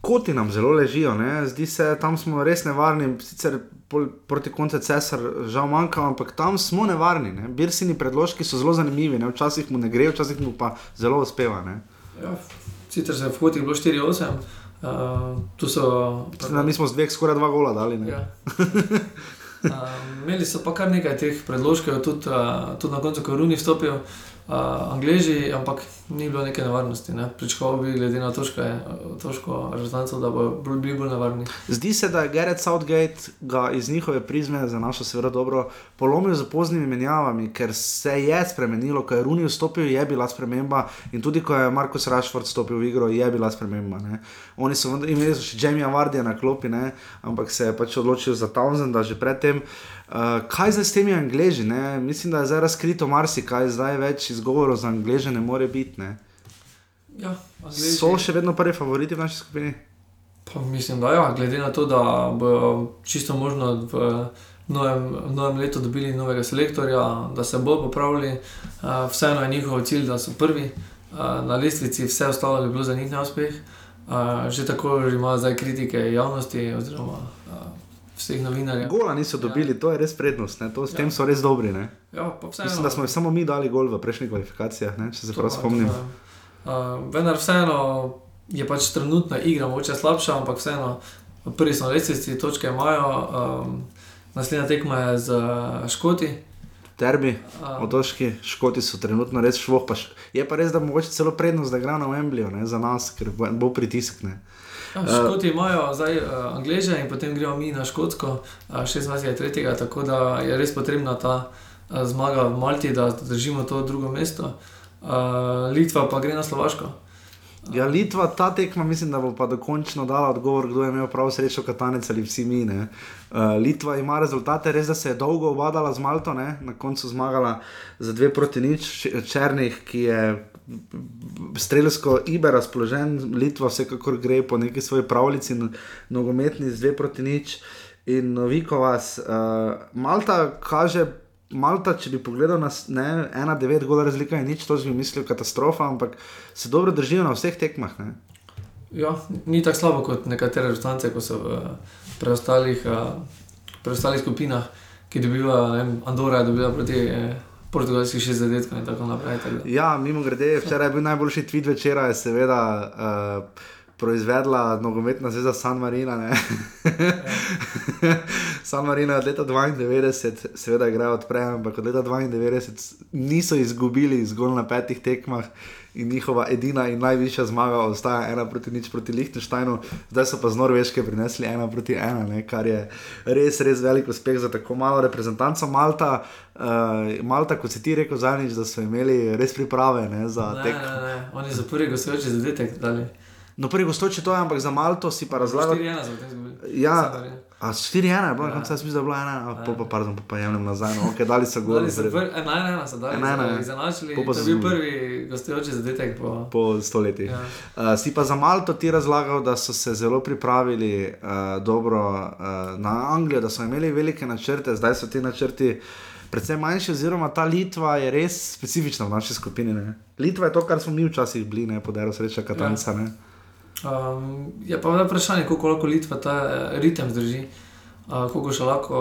Koti nam zelo ležijo, ne? zdi se, tam smo res nevarni, sicer pol, proti koncu cesar žal manjka, ampak tam smo nevarni. Ne? Birsini predložki so zelo zanimivi, ne? včasih mu ne gre, včasih mu pa zelo uspeva. Ne? Ja, sicer se je v hodih bilo 4-8, uh, tu so. Mislim, mi smo z dveh skoraj dva gola dali. Ne? Ja. [LAUGHS] Uh, imeli so pa kar nekaj teh predložkov, tudi, uh, tudi na koncu, ko je Runi vstopil, Angleži, ampak ni bilo neke nevarnosti. Ne. Pričakoval bi, glede na uh, točko rezultatov, da bo bolj- bili bolj nevarni. Zdi se, da je Gerard Southgate ga iz njihove prizme za našo seveda dobro polomil z poznimi menjavami, ker se je spremenilo, ko je Runi vstopil, je bila sprememba in tudi ko je Markus Rashford vstopil v igro, je bila sprememba. Ne. Oni so imeli so še Jamie Vardija na klopi, ne, ampak se je pač odločil za Townsenda že predtem. Uh, kaj zdaj s temi angliži? Ne? Mislim, da je zdaj razkrito marsikaj, zdaj več izgovorov za angliže ne more biti. Ne? Ja, Angleži, So še vedno prvi favoriti v naši skupini? Pa mislim, da ja, glede na to, da bodo čisto možno v novem, v novem letu dobili novega selektorja, da se bodo popravili, uh, vseeno je njihov cilj, da so prvi uh, na lestvici, vse ostalo bi bilo za njih neuspeh. Uh, že tako že ima zdaj kritike javnosti oziroma uh, vseh novinarjev. Gola niso dobili, ja. to je res prednost, ne? to s ja. tem so res dobri. Ne? Ja. Mislim, da smo samo mi dali gol v prejšnjih kvalifikacijah, ne? če se prav pa, spomnim. Uh, vendar vseeno je pač trenutna igra, mogoče slabša, ampak vseeno prvi na lestvici, točke imajo. Um, naslednja tekma je z uh, Škoti. Derbi, A. otoški, škoti so trenutno res švoh. Pa š... Je pa res, da mogoče celo prednost, da igra na Wembleyju za nas, ker bo, bo pritisk. Ne. Ja, Škoti imajo zdaj uh, Angleže in potem gremo mi na Škotsko, uh, 26.3. Tako da je res potrebna ta uh, zmaga v Malti, da držimo to drugo mesto. Uh, Litva pa gre na Slovaško. Ja, Litva, ta tekma, mislim, da bo pa dokončno dala odgovor, kdo je imel prav srečo, katanec ali vsi mi. ne. Uh, Litva ima rezultate, res da se je dolgo obadala z Malto, ne? na koncu zmagala za dve proti nič, Č- Černih, ki je strelsko ibe razpoložen, Litva vsekakor gre po neki svoji pravljici, nogometni z dve proti nič. In Novikovas, uh, Malta kaže. Malta, če bi pogledal na ne, 1-9 gola razlika, je nič, to bi mislil katastrofa, ampak se dobro držijo na vseh tekmah. Ne? Ja, ni tako slabo kot nekatere reprezentance, ko so v preostalih, uh, preostalih skupinah, ki dobivajo, Andora je dobila proti eh, portugalskih šest zadetkov in tako naprej. Tako. Ja, mimo grede, včeraj je bil najboljši tweet večera, je seveda uh, proizvedla nogometna zveza San Marina. [LAUGHS] San Marino je od leta 92, seveda igrajo odprej, ampak od leta 92 niso izgubili zgolj na petih tekmah. In njihova edina in najvišja zmaga ostaja ena proti nič proti Liechtensteinu, zdaj so pa z Norveške prinesli ena proti ena, ne, kar je res, res velik uspeh za tako malo reprezentanco. Malta, uh, Malta, kot si ti rekel zadnjič, da so imeli res priprave ne, za Ne, tek. ne, ne, oni so prvi gostujoči zadetek dali. No, prvi gostoče to je, ampak za Malto si pa razlagal. 4-1 so potem izgubili. Ja. A 4-1 je bilo, Ja. ja. mislim, da je bilo 1, pa, pa, pardon, pa, pa jemljem nazaj, no, ok, dali so gol. Dali so prvi, eh, ne, ne, ne, so dali, 1:1, so ja. izenačili, Pol pa to je bil prvi gostujoči zadetek po... po stoletjih. Ja. Uh, si pa za Malto ti razlagal, da so se zelo pripravili uh, dobro uh, na Anglijo, da so imeli velike načrte, zdaj so ti načrti. Predvsem manjši, oziroma ta Litva je res specifična v naši skupini. Ne? Litva je to, kar smo mi včasih bili, ne podero sreča Katanca. Ja. Um, je pa zdaj vprašanje, koliko lahko Litva ta eh, ritem zdrži, uh, koliko še lahko,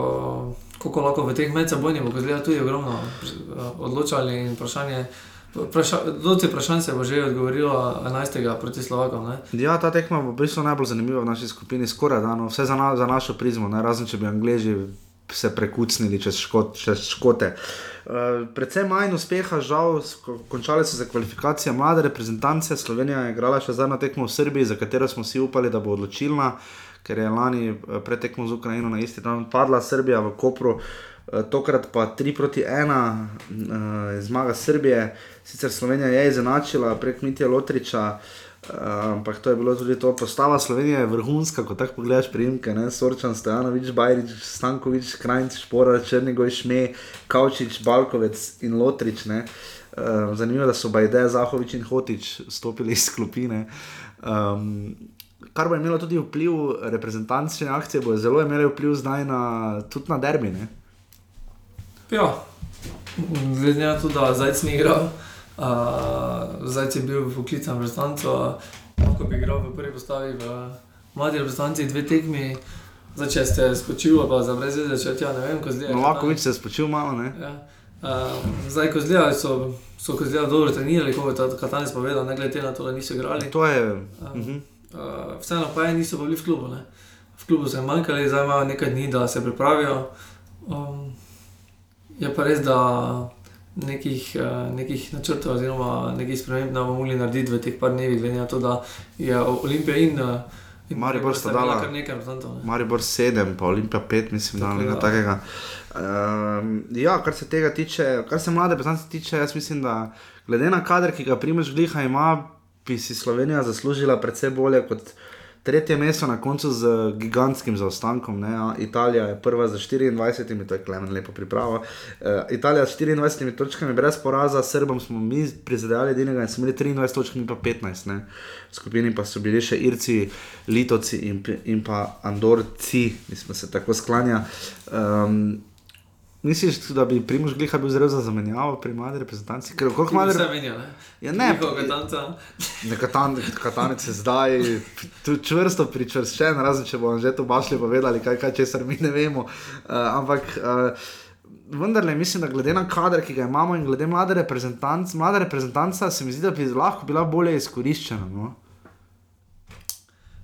koliko lahko v teh medsebojnih, bo zgleda tudi ogromno uh, odločali in vprašanje. Vpraša, do te vprašanje se bo že odgovorilo 11. proti Slovakom. Ne? Ja, ta tekma bo v bistvu najbolj zanimiva v naši skupini, skoraj da, no, vse za, na, za našo prizmo, ne, razen če bi Angleži se prekucnili čez, škot, čez škote. Uh, predvsem manj uspeha, žal, končale so se kvalifikacije mlade reprezentance. Slovenija je igrala še zadnjo tekmo v Srbiji, za katero smo si upali, da bo odločilna, ker je lani eh, pred tekmo z Ukrajino na isti dan padla Srbija v Kopru. Eh, Tokrat pa 3 proti 1, uh, zmaga Srbije, sicer Slovenija je izenačila prek Mitja Lotriča, uh, ampak to je bilo tudi to. Postava Slovenije je vrhunska, ko tako pogledaš priimke, ne? Sorčan, Stojanovič, Bajrič, Stankovič, Krajnc, Špora, Črnigoj, Šme, Kavčič, Balkovec in Lotrič. Ne? Uh, zanimivo je, da so Bajde, Zahovič in Hotič stopili iz klopine. Um, kar bo imelo tudi vpliv, reprezentančne akcije bo zelo imele vpliv zdaj na, tudi na derbi. Ne? Ja, glede na to, da Zajec ni igral, Zajec je bil poklican v reprezentanco, lahko bi igral v prvi postavi v mladi reprezentanci dve tekmi. Zdaj, če ste skočili, pa za brez veze, če ja ne vem, ko zdaj. No, lahko več se je spočil malo. Ne? Ja. Uh, zdaj, ko zdaj so, so ko zdaj dobro trenirali, kot je Katanis povedal, ne glede na to, da niso igrali. To je. Uh, Uh -huh. uh, vseeno pa je, niso bili v klubu. Ne. V klubu so jim manjkali, zdaj imajo nekaj dni, da se pripravijo. Um, je pa res, da nekih, uh, nekih načrtov oziroma nekih sprememb ne bomo mogli narediti v teh par dnevih, glede na to, da je Olimpija in, uh, in Maribor sta dala- kar nekaj reprezentantov. ne. Maribor 7, pa Olimpija 5, mislim, da Tako, je ja. nekaj takega. Um, ja, kar se tega tiče, kar se mlade poslance tiče, jaz mislim, da glede na kader, ki ga Primož Gliha ima, bi si Slovenija zaslužila predvsej bolje kot Tretje mesto na koncu z gigantskim zaostankom. Ne? Italija je prva z 24, to je klemen lepo priprava. Uh, Italija s 24 točkami brez poraza, Srbom smo mi prizadevali edinega in smo imeli 23 točk, mi pa 15. Ne? V skupini pa so bili še Irci, Litovci in, in pa Andorci, mislim, da se tako sklanja. Um, Misliš, da bi Primož Gliha bil zelo za zamenjavo pri mladi reprezentanci? Ker koliko mladi ne? Ja, ne, Njihov katanca. Nekatan, katanec je zdaj tu čvrsto pričvrščen, razen če bomo že to bašli povedali, kaj, kaj česar mi ne vemo. Uh, ampak uh, vendarle mislim, da glede na kader, ki ga imamo in glede mlade reprezentance, mlada reprezentanca se mi zdi, da bi lahko bila bolje izkoriščena. No?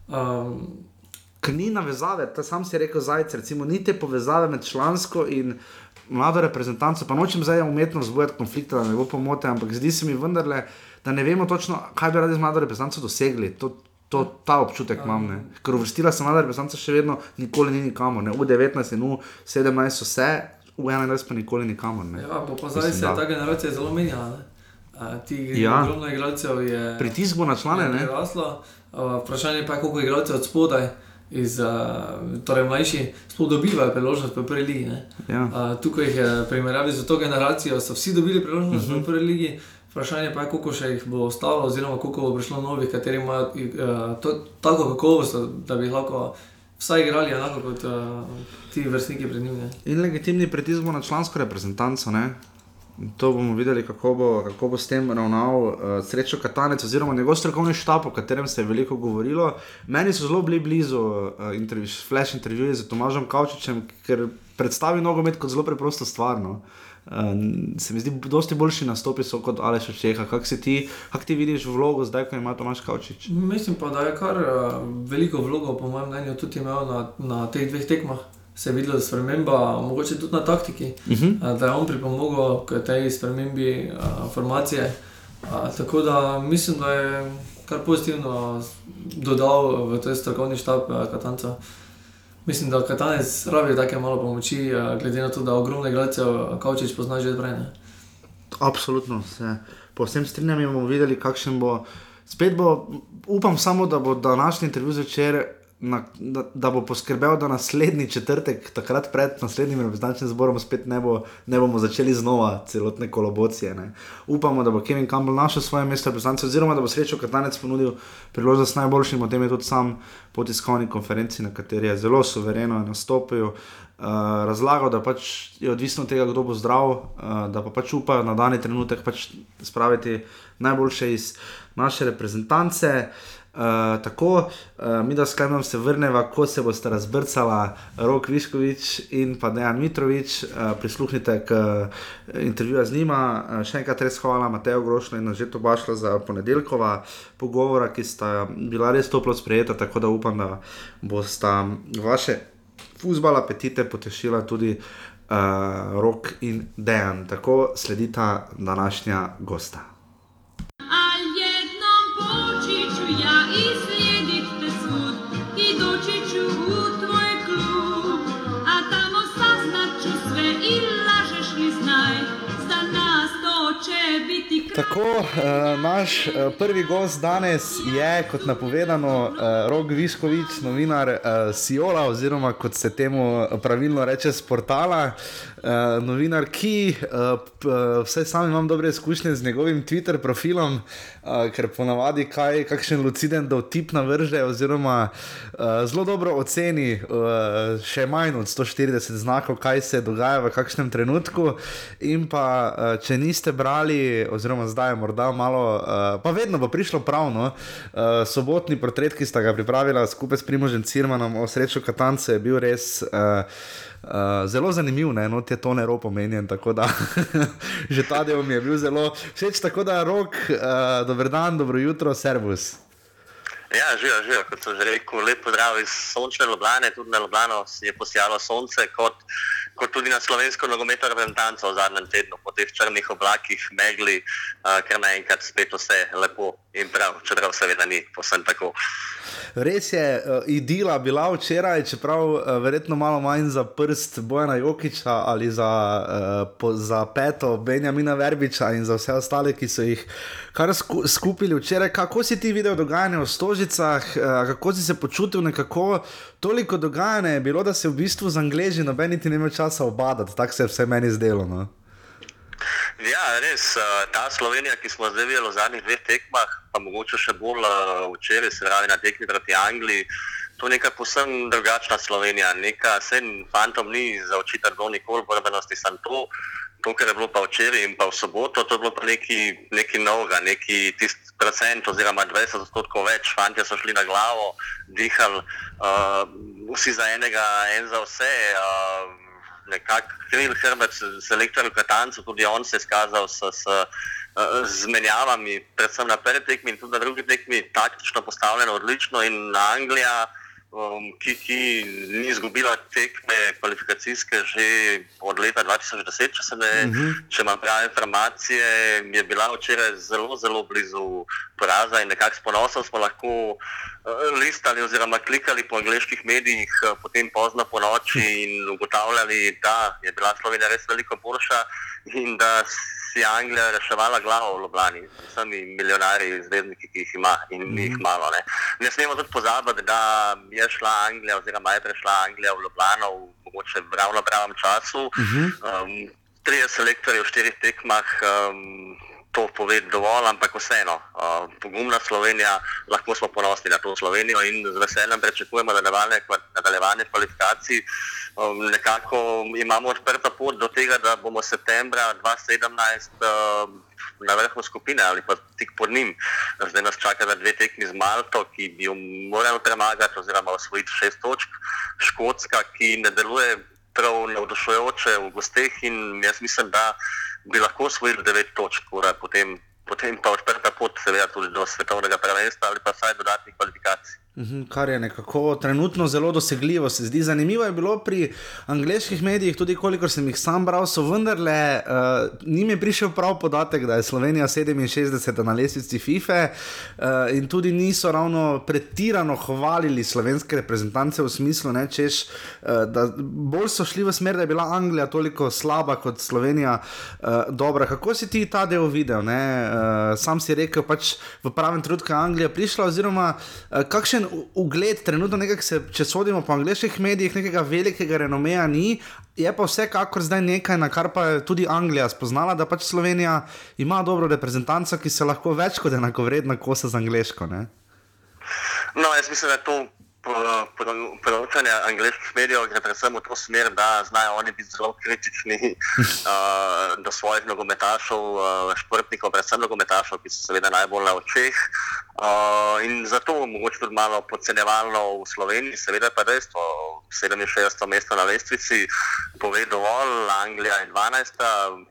Um, Ker ni navezave, ta sam si rekel zajec, recimo, ni te povezave med člansko in mlado reprezentanco. Pa nočem zdaj umetno vzbujati konflikte, da ne bo pomote, ampak zdi se mi vendarle, da ne vemo točno, kaj bi radi z mlado reprezentanco dosegli. To, to, ta občutek imam. Ne. Ker uvrstila se mlada reprezentanca še vedno nikoli ni nikamor. Ne. U19 in U17 so vse, U21 pa nikoli nikamor. Ne. ja, pa, pa zdaj se je ta generacija zelo menjala. ne. A, ti Ja. ogromno igralcev je. Pritisk bo na člane, je ne? Preraslo. Uh, vprašanje pa je, koliko igralcev od spodaj. Iz, uh, torej, mlajši sploh dobivajo priložnost v prvi ligi. ne. Ja. Uh, tukaj jih je primerjavi z to generacijo, so vsi dobili priložnost uh -huh. v prvi ligi. Vprašanje pa je, koliko še jih bo ostalo, oziroma koliko bo prišlo novih, kateri imajo uh, to, tako kakovost, da bi lahko vsaj igrali enako kot uh, ti vrstniki pred njimi. ne. In legitimni pritisk na člansko reprezentanco. Ne? To bomo videli, kako bo, kako bo s tem ravnal uh, Srečo Katanec, oziroma njegov strokovni štab, o katerem se je veliko govorilo. Meni so zelo bili blizu uh, intervju, flash intervjuji z Tomažem Kavčičem, ker predstavi nogomet kot zelo preprosto stvar. No. Uh, se mi zdi, dosti boljši nastopi so kot Aleš Čeha. Kako si ti, kak ti vidiš vlogo zdaj, ko ima Tomaž Kavčič? Mislim pa, da je kar uh, veliko vlogo, po mojem mnenju, tudi imel na, na teh dveh tekmah. Se je je sprememba, mogoče tudi na taktiki, uh Mhm. -huh. da je on pripomogel k tej spremembi uh, formacije. Uh, tako da mislim, da je kar pozitivno dodal v ta strokovni štab uh, Katanca. Mislim, da Katanec rabi take malo pomoči, uh, glede na to, da ogromno igralcev Kavčič pozna že odbrane. Absolutno se povsem strinjam in bomo videli, kakšen bo. Spet bo, upam samo, da bo današnji intervju zvečer, na, da, da bo poskrbel, da naslednji četrtek, takrat pred naslednjim reprezentančnim zborom, spet ne, bo, ne bomo začeli znova celotne kolobocije. Ne. Upamo, da bo Kevin Campbell našel svoje mesto reprezentance, oziroma da bo srečo Katanec ponudil priložnost najboljšim, o tem je tudi sam po tiskovni konferenci, na kateri je zelo suvereno nastopil. Uh, razlagal, da pač je odvisno od tega, kdo bo zdrav, uh, da pa pač upajo na dani trenutek pač spraviti najboljše iz naše reprezentance. Uh, tako, uh, mi da sklepam se vrneva, ko se boste razbrcala Rok Viškovič in pa Dejan Mitrovič, uh, prisluhnite k uh, intervjuju z njima. Uh, še enkrat res hvala Mateju Grošlu in Žeto Bašla za ponedeljkova pogovora, ki sta bila res toplo sprejeta, tako da upam, da bosta vaše futbal apetite potešila tudi uh, Rok in Dejan. Tako sledita današnja gosta. Tako, uh, naš uh, prvi gost danes je, kot napovedano, uh, Rok Viškovič, novinar uh, Siola, oziroma kot se temu pravilno reče, z portala. Uh, novinar, ki uh, p, uh, vse sam imam dobre izkušnje z njegovim Twitter profilom, uh, ker ponavadi kaj, kakšen luciden dotip navrže, oziroma uh, zelo dobro oceni, uh, še manj od 140 znakov, kaj se dogaja v kakšnem trenutku. In pa, uh, če niste brali, oziroma zdaj je morda malo, uh, pa vedno bo prišlo pravno, uh, sobotni portret, ki sta ga pripravila skupaj s Primožem Cirmanom o srečo Katance, je bil res. Uh, Uh, zelo zanimiv, ne, no, te tone rop omenjen, tako da [LAUGHS] že ta del mi je bil zelo všeč. Tako da, rok, uh, dober dan, dobro jutro, servus. Ja, živijo, živijo, kot sem že rekel, lep pozdrav iz sončne Ljubljane, tudi na Ljubljano je posijalo sonce, kot, kot tudi na slovensko nogometno reprezentanco v zadnjem tednu, po teh črnih oblakih, megli, uh, ker naenkrat spet vse lepo in prav, čeprav seveda ni posem tako. res je uh, idila bila včeraj, čeprav uh, verjetno malo manj za prst Bojana Jokiča ali za, uh, po, za peto Benjamina Verbiča in za vse ostale, ki so jih kar sku, skupili včeraj. Kako si ti videl dogajanje v Stožicah, uh, kako si se počutil nekako? Toliko dogajanja je bilo, da se v bistvu z angliži noben niti ne imel časa obadati, tako se je vse meni zdelo. No? Ja, res. eh, Ta Slovenija, ki smo zdaj videli v zadnjih dveh tekmah, pa mogoče še bolj eh, včeraj, se pravi na tekmi proti Angliji, to je neka posebno drugačna Slovenija. Neka, sen fantom ni za očitati do nikoli borbenosti, sem to. To, kar je bilo pa včeraj in pa v soboto, to je bilo pa nekaj, nekaj novega, neki tisti procent oziroma 20 odstotkov več. Fantje so šli na glavo, dihali, uh, vsi za enega, en za vse. Uh, nekako Kril Hrbec, selektor v Katancu, tudi on se je skazal s, s uh, zmenjavami, predvsem na prvi tekmi in tudi na drugi tekmi, taktično postavljeno odlično in Anglija, um, ki, ki ni izgubila tekme kvalifikacijske že od leta 2010, če, ne, uh -huh. če imam prave informacije, je bila včeraj zelo, zelo blizu poraza in nekako s ponosom smo lahko uh, listali oziroma klikali po angliških medijih uh, potem pozno po noči in ugotavljali, da je bila Slovenija res veliko boljša in da si Anglija reševala glavo v Ljubljani z vsemi milijonarji, zvezdniki, ki jih ima in ni jih malo. Ne, ne smemo tudi pozabiti, da je šla Anglija oziroma je prišla Anglija v Ljubljano v mogoče v ravno pravem času. Um, trije selektorji v štirih tekmah. Um, To pove dovolj, ampak vseeno, uh, pogumna Slovenija, lahko smo ponosni na to Slovenijo in z veseljem pričakujemo nadaljevanje, nadaljevanje kvalifikacij. Um, nekako imamo odprto pot do tega, da bomo septembra 2017 uh, na vrhu skupine ali pa tik pod njim. Zdaj nas čaka na dve tekmi z Malto, ki bi jo morali premagati oziroma osvojiti šest točk. Škotska, ki ne deluje prav navdušujoče v gosteh in jaz mislim, da bi lahko osvojili devet točk, ura, potem, potem pa odprta pot, seveda tudi do svetovnega prvenstva ali pa vsaj dodatnih kvalifikacij. Kar je nekako trenutno zelo dosegljivo, se zdi. Zanimivo je bilo pri angliških medijih, tudi kolikor sem jih sam bral, so vendarle, uh, njim je prišel prav podatek, da je Slovenija 67 na lestvici FIFA uh, in tudi niso ravno pretirano hvalili slovenske reprezentance v smislu, ne, češ, uh, da bolj so šli v smer, da je bila Anglija toliko slaba kot Slovenija uh, dobra. Kako si ti ta del videl? Uh, sam si rekel, pač v pravem trenutku je Anglija prišla, oziroma uh, kakšen ugled, trenutno nekaj, se, če sodimo po angliških medijih, nekega velikega renomeja ni, je pa vsekakor zdaj nekaj, na kar pa je tudi Anglija spoznala, da pač Slovenija ima dobro reprezentanco, ki se lahko več kot enako vredna kosa z angliško. Ne? No, jaz mislim, da je to poročanje angliških medijev gre predvsem v to smer, da znajo oni biti zelo kritični uh, [LAUGHS] do svojih nogometašov, uh, športnikov, predvsem nogometašov, ki so seveda najbolj na očeh. Uh, in zato mogoče tudi malo podcenevalno v Sloveniji, seveda pa dejstvo, 67. mesto na lestvici pove dovolj, Anglija je 12.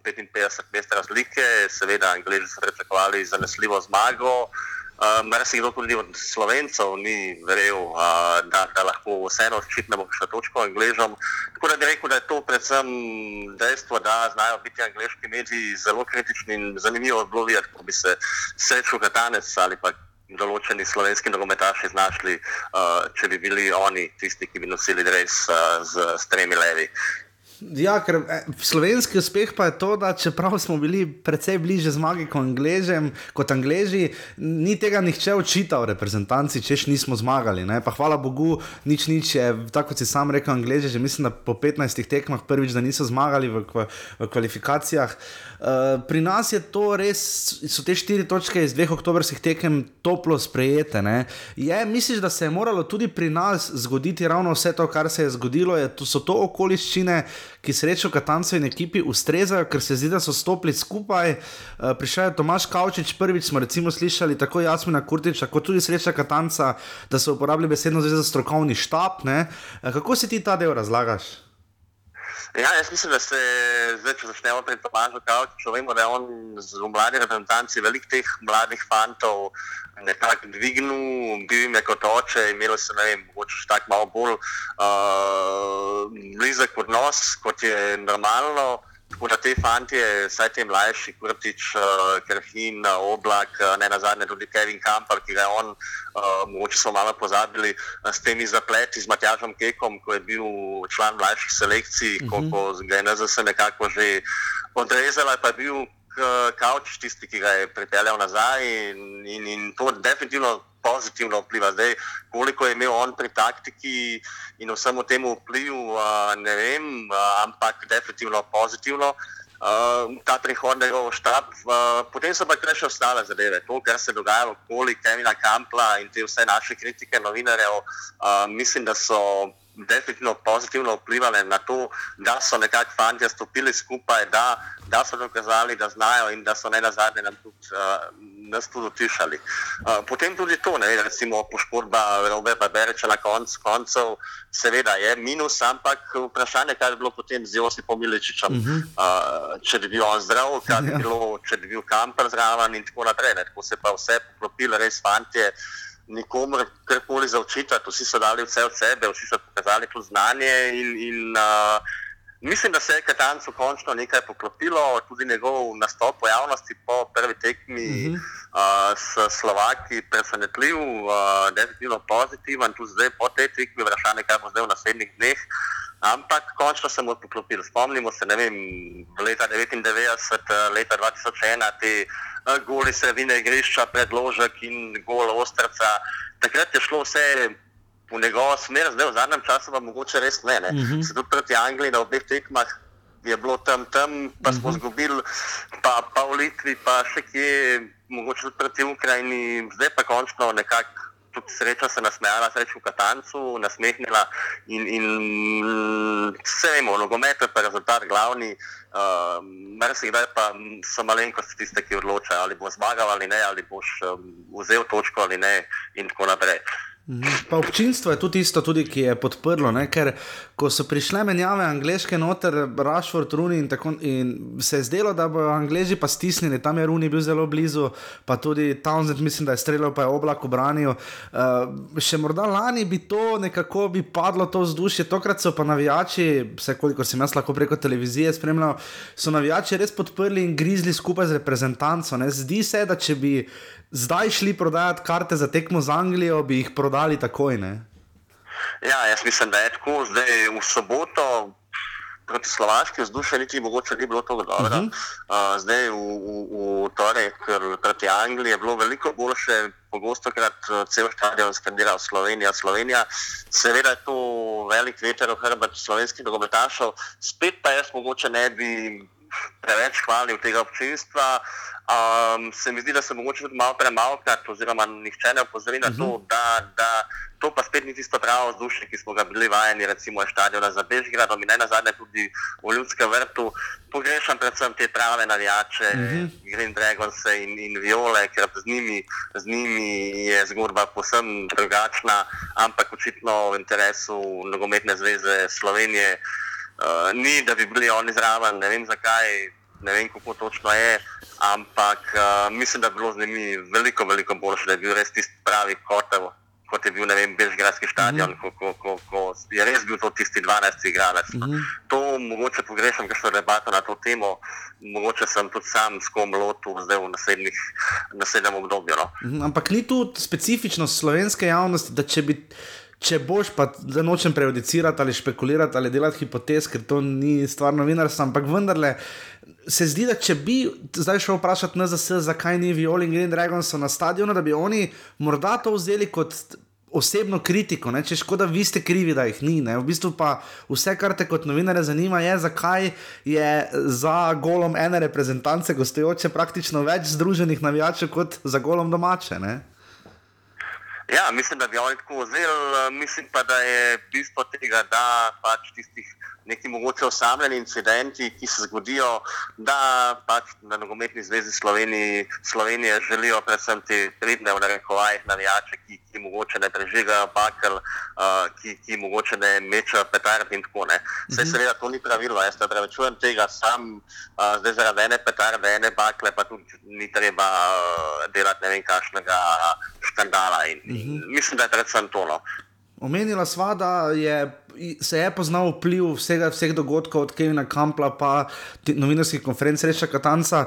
55 mest razlike, seveda Angliji so pričakovali zanesljivo zmago. Uh, Marsikdo tudi od slovencev ni verjel, uh, da, da lahko vseeno ščitnemo še točko angležom. Tako da bi rekel, da je to predvsem dejstvo, da znajo biti angliški mediji zelo kritični in zanimivo bilo videti, ko bi se srečal katanec ali pa določeni slovenski nogometaši znašli, uh, če bi bili oni tisti, ki bi nosili res uh, z, z tremi levi. Ja, ker eh, slovenski uspeh pa je to, da čeprav smo bili precej bliže zmagi kot, Angležem, kot Angleži, ni tega nihče očital reprezentanci, češ nismo zmagali. Ne? Pa hvala Bogu, nič nič je, tako kot si sam rekel, Angleži, že mislim, da po 15 tekmah prvič, da niso zmagali v, v kvalifikacijah. Uh, pri nas je to res, so te štiri točke iz dveh oktobrskih tekem toplo sprejete. Je, misliš, da se je moralo tudi pri nas zgoditi ravno vse to, kar se je zgodilo? Je, to so to okoliščine, ki srečo Katanco in ekipi ustrezajo, ker se zdi, da so stopili skupaj. Uh, prišel je Tomaš Kavčič, prvič smo recimo slišali tako Jasmina Kurtiča, kot tudi sreča Katanca, da so uporabili besedno za strokovni štab. Uh, kako si ti ta del razlagaš? Ja, jaz mislim, da se zdaj, če začnemo pri Tomažu Kavčiču, vemo, da je on z mladimi reprezentanci velik teh mladih fantov nekako dvignil, bil jim je kot oče, imeli so, ne vem, mogoče tak malo bolj uh, blizek odnos, kot je normalno. Tako da te fantje, vsaj te mlajši, Kurtič, uh, Krhin, uh, Oblak, uh, ne na zadnje tudi Kevin Kampar, ki ga je on, uh, mogoče smo malo pozabili, s temi zapleti z Matjažem Kekom, ko je bil član mlajših selekcij, uh -huh. ko, ko ga je NZS nekako že odrezala, pa je bil Kauč tisti, ki ga je pripeljal nazaj in, in, in to definitivno pozitivno vpliva. Zdaj, koliko je imel on pri taktiki in vsemu temu vpliv, uh, ne vem, uh, ampak definitivno pozitivno. Uh, ta prihod njegov štab, uh, potem so pa še ostale zadeve. To, kar se dogaja okoli Kevina Kampla in te vse naše kritike novinarjev, uh, mislim, da so definitivno pozitivno vplivali na to, da so nekako fanti stopili skupaj, da, da so dokazali, da znajo in da so ne na zadnje nam tudi, uh, nas tudi utišali. Uh, potem tudi to, ne, recimo poškodba Roberta Bereča na konc, koncev, seveda je minus, ampak vprašanje, kaj bi bilo potem z Josipom Miličičem, uh -huh. uh, če bi bil on zdrav, kaj bi bilo, če bi bil kamper zraven in tako naprej. Ne, tako se pa vse poklopilo, res fanti nikomor karkoli za očitati, vsi so dali vse od sebe, vsi so pokazali to znanje. In, in, uh, mislim, da se je Katancu končno nekaj poklopilo, tudi njegov nastop v javnosti po prvi tekmi uh -huh. uh, s Slovaki, presenetljiv, uh, definitivno pozitiven, tudi zdaj po tej tekmi, vprašanje, kaj bo zdaj v naslednjih dneh. Ampak končno se mu je poklopil. Spomnimo se, ne vem, leta 99, leta 2001, te uh, goli sredine igrišča, predložek in gol ostrca. Takrat je šlo vse v njegovo smer, zdaj v zadnjem času pa mogoče res ne. ne. Uh -huh. Se tudi proti Angliji na obeh tekmah je bilo tam, tam pa smo uh -huh. zgubili, pa, pa v Litvi, pa še kje, mogoče tudi proti Ukrajini, zdaj pa končno nekako. Tudi sreča se nasmejala, sreča v Katancu, nasmehnila in, in vse vemo, nogomet je pa rezultat glavni. Uh, Mersikdaj pa so malenkosti tiste, ki odločajo, ali bo zmagal ali ne, ali boš um, vzel točko ali ne in tako naprej. Pa občinstvo je tudi tisto, tudi, ki je podprlo, ne? ker ko so prišle menjave angliške noter, Rašford, Runi in tako in se je zdelo, da bodo angliži pa stisnili, tam je Runi bil zelo blizu, pa tudi Townsend, mislim, da je streljal, pa je oblak obranil. Uh, še morda lani bi to nekako bi padlo to vzdušje, tokrat so pa navijači, vse koliko sem jaz lahko preko televizije spremljal, so navijači res podprli in grizli skupaj z reprezentanco. Ne? Zdi se, da če bi zdaj šli prodajati karte za tekmo z Anglijo, bi jih prodali takoj. Ne? Ja, jaz mislim, da je tako. Zdaj v soboto proti Slovaški vzdušje niti mogoče ni bilo tako dobro. Uh -huh. uh, zdaj v, v, v torek proti Angliji je bilo veliko boljše. Pogosto krat cel stadion skandiral Slovenija, Slovenija. Seveda je to velik veter v hrbet slovenskih nogometašov, spet pa jaz mogoče ne bi preveč hvalil tega občinstva. Um, se mi zdi, da se mogoče tudi malo premalkrat, oziroma nihče ne opozori na to, uh -huh. da, da to pa spet ni tisto pravo vzdušje, ki smo ga bili vajeni, recimo stadiona za Bežgradom in ne nazadnje tudi v Ljudskem vrtu. Pogrešam predvsem te prave navijače, uh -huh. Green Dragons in, in Viole, ker z njimi, z njimi je zgodba posebno drugačna, ampak očitno v interesu nogometne zveze Slovenije. Uh, ni, da bi bili oni zraven, ne vem zakaj, ne vem kako točno je, ampak uh, mislim, da bi bilo z njimi veliko, veliko boljše, da je bil res tisti pravi kotel, kot je bil Bežgradski stadion, mm -hmm. ko, ko, ko, ko je res bil to tisti 12. igralec. Mm -hmm. To mogoče pogrešam, ker so debato na to temo, mogoče sem tudi sam s kom lotil zdaj v naslednjem obdobju. No. Mm -hmm. Ampak ni tu specifičnost slovenske javnosti, da če bi. Če boš, pa da nočem prejudicirati ali špekulirati ali delati hipotez, ker to ni stvar novinarstva, ampak vendarle se zdi, da če bi zdaj šel vprašati NZS, zakaj ni Violi in Green Dragons na stadionu, da bi oni morda to vzeli kot osebno kritiko, ne? če škoda, vi ste krivi, da jih ni. Ne? V bistvu pa vse, kar te kot novinare zanima, je, zakaj je za golom ene reprezentance gostujoče praktično več združenih navijačev kot za golom domače. Ne? Ja, mislim, da bi oni tako vzeli, mislim pa, da je bistvo tega, da pač tistih neki mogoče osamljeni incidenti, ki se zgodijo, da pač na nogometni zvezi Slovenije, Slovenije želijo predvsem te pridne v narekovajih navijače, ki, ki mogoče ne prežigajo bakel, uh, ki, ki mogoče ne mečejo petard in tako ne. Vse mhm. seveda to ni pravilo, jaz ne prevečujem tega sam, uh, zdaj zaradi ene petarde, ene bakle, pa tudi ni treba uh, delati ne vem kakšnega škandala in, in mhm. mislim, da je predvsem to. Omenila sva, da je se je poznal vpliv vsega, vseh dogodkov, od Kevina Kampla pa novinarskih konferenc Reša Katanca.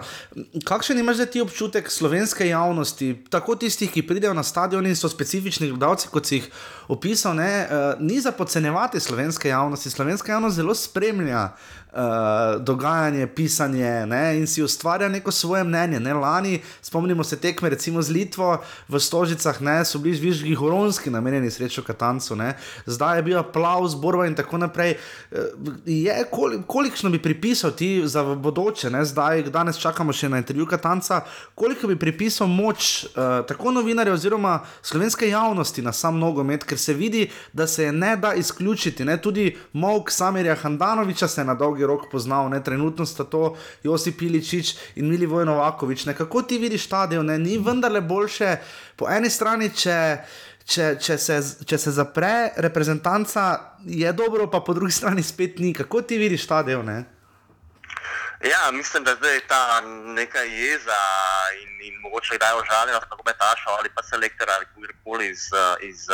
Kakšen imaš zdaj ti občutek slovenske javnosti, tako tistih, ki pridejo na stadion in so specifični gledalci, kot si jih opisal, ne, uh, ni za podcenjevati slovenske javnosti. Slovenska javnost zelo spremlja uh, dogajanje, pisanje ne, in si ustvarja neko svoje mnenje. Ne. Lani, spomnimo se tekme, recimo z Litvo v Stožicah, ne, so bili žvižgi horonski, namenjeni srečo Katancu, ne. zdaj je bil aplauz, borba in tako naprej. Uh, je, kol, kolikšno bi pripisal ti za bodoče, ne, zdaj, danes čakamo še na intervju Katanca, koliko bi pripisal moč uh, tako novinarjev oziroma slovenske javnosti na sam nogomet, ker se vidi, da se je ne da izključiti. Ne? Tudi Mok Samirja Handanoviča se je na dolgi rok poznal, ne? trenutno sta to Josip Iličič in Mili Vojnovakovič. Ne? Kako ti vidiš stadion, ne? ni vendarle boljše po eni strani, če. Če, če, se, če se zapre reprezentanca, je dobro, pa po drugi strani spet ni. Kako ti vidiš ta del? Ne? Ja, mislim, da zdaj ta neka jeza in, in mogoče kdaj užaljenost nogometaša ali pa selektora ali kjerkoli iz, iz,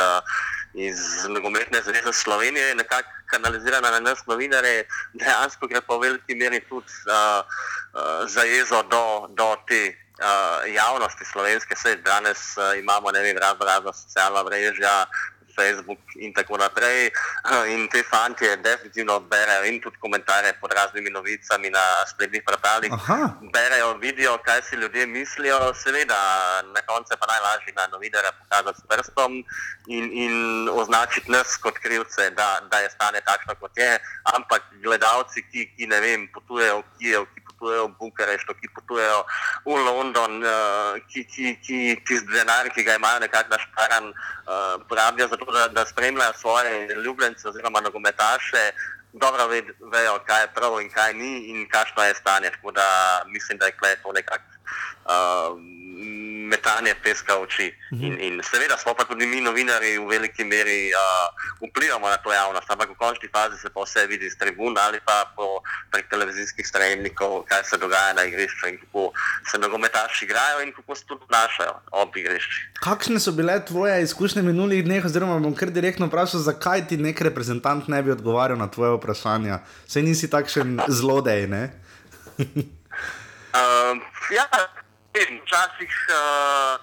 iz nogometne zveze Slovenije je nekako kanalizirana na nas novinare, dejansko gre pa v veliki meri tudi uh, uh, za jezo do, do te uh, javnosti slovenske. Sej danes uh, imamo, ne vem, razno razno socialna mreža, Facebook in tako naprej. In te fantje definitivno berejo in tudi komentarje pod raznimi novicami na spletnih portalih. Berejo, vidijo, kaj si ljudje mislijo, seveda na koncu pa najlažje na novinarja pokazati s prstom in, in označiti nas kot krivce, da, da je stanje takšno, kot je. Ampak gledalci, ki, ki ne vem, potujejo v Kijev, ki potujejo v Bukarešto, ki potujejo v London, uh, ki, ki, ki tisti denar, ki ga imajo nekako našparan, uh, porabijo za to, da, da spremljajo svoje ljubljence oziroma nogometaše. Dobro ve, vejo, kaj je prav in kaj ni, in kakšno je stanje. Tako da mislim, da je to nekako uh, metanje peska v oči. Mhm. In, in seveda smo pa tudi mi, novinari, v veliki meri uh, vplivamo na to javnost, ampak v končni fazi se pa vse vidi z tribun ali pa po, prek televizijskih sprejemnikov, kaj se dogaja na igrišču in kako se nogometaši igrajo in kako se tudi obnašajo ob igrišču. Kakšne so bile tvoje izkušnje minulih dneh, oziroma bom kar direktno vprašal, zakaj ti nek reprezentant ne bi odgovarjal na tvoje vprašanja? Sej nisi takšen zlodej, ne? Uh, [LAUGHS] ja, vem, včasih uh,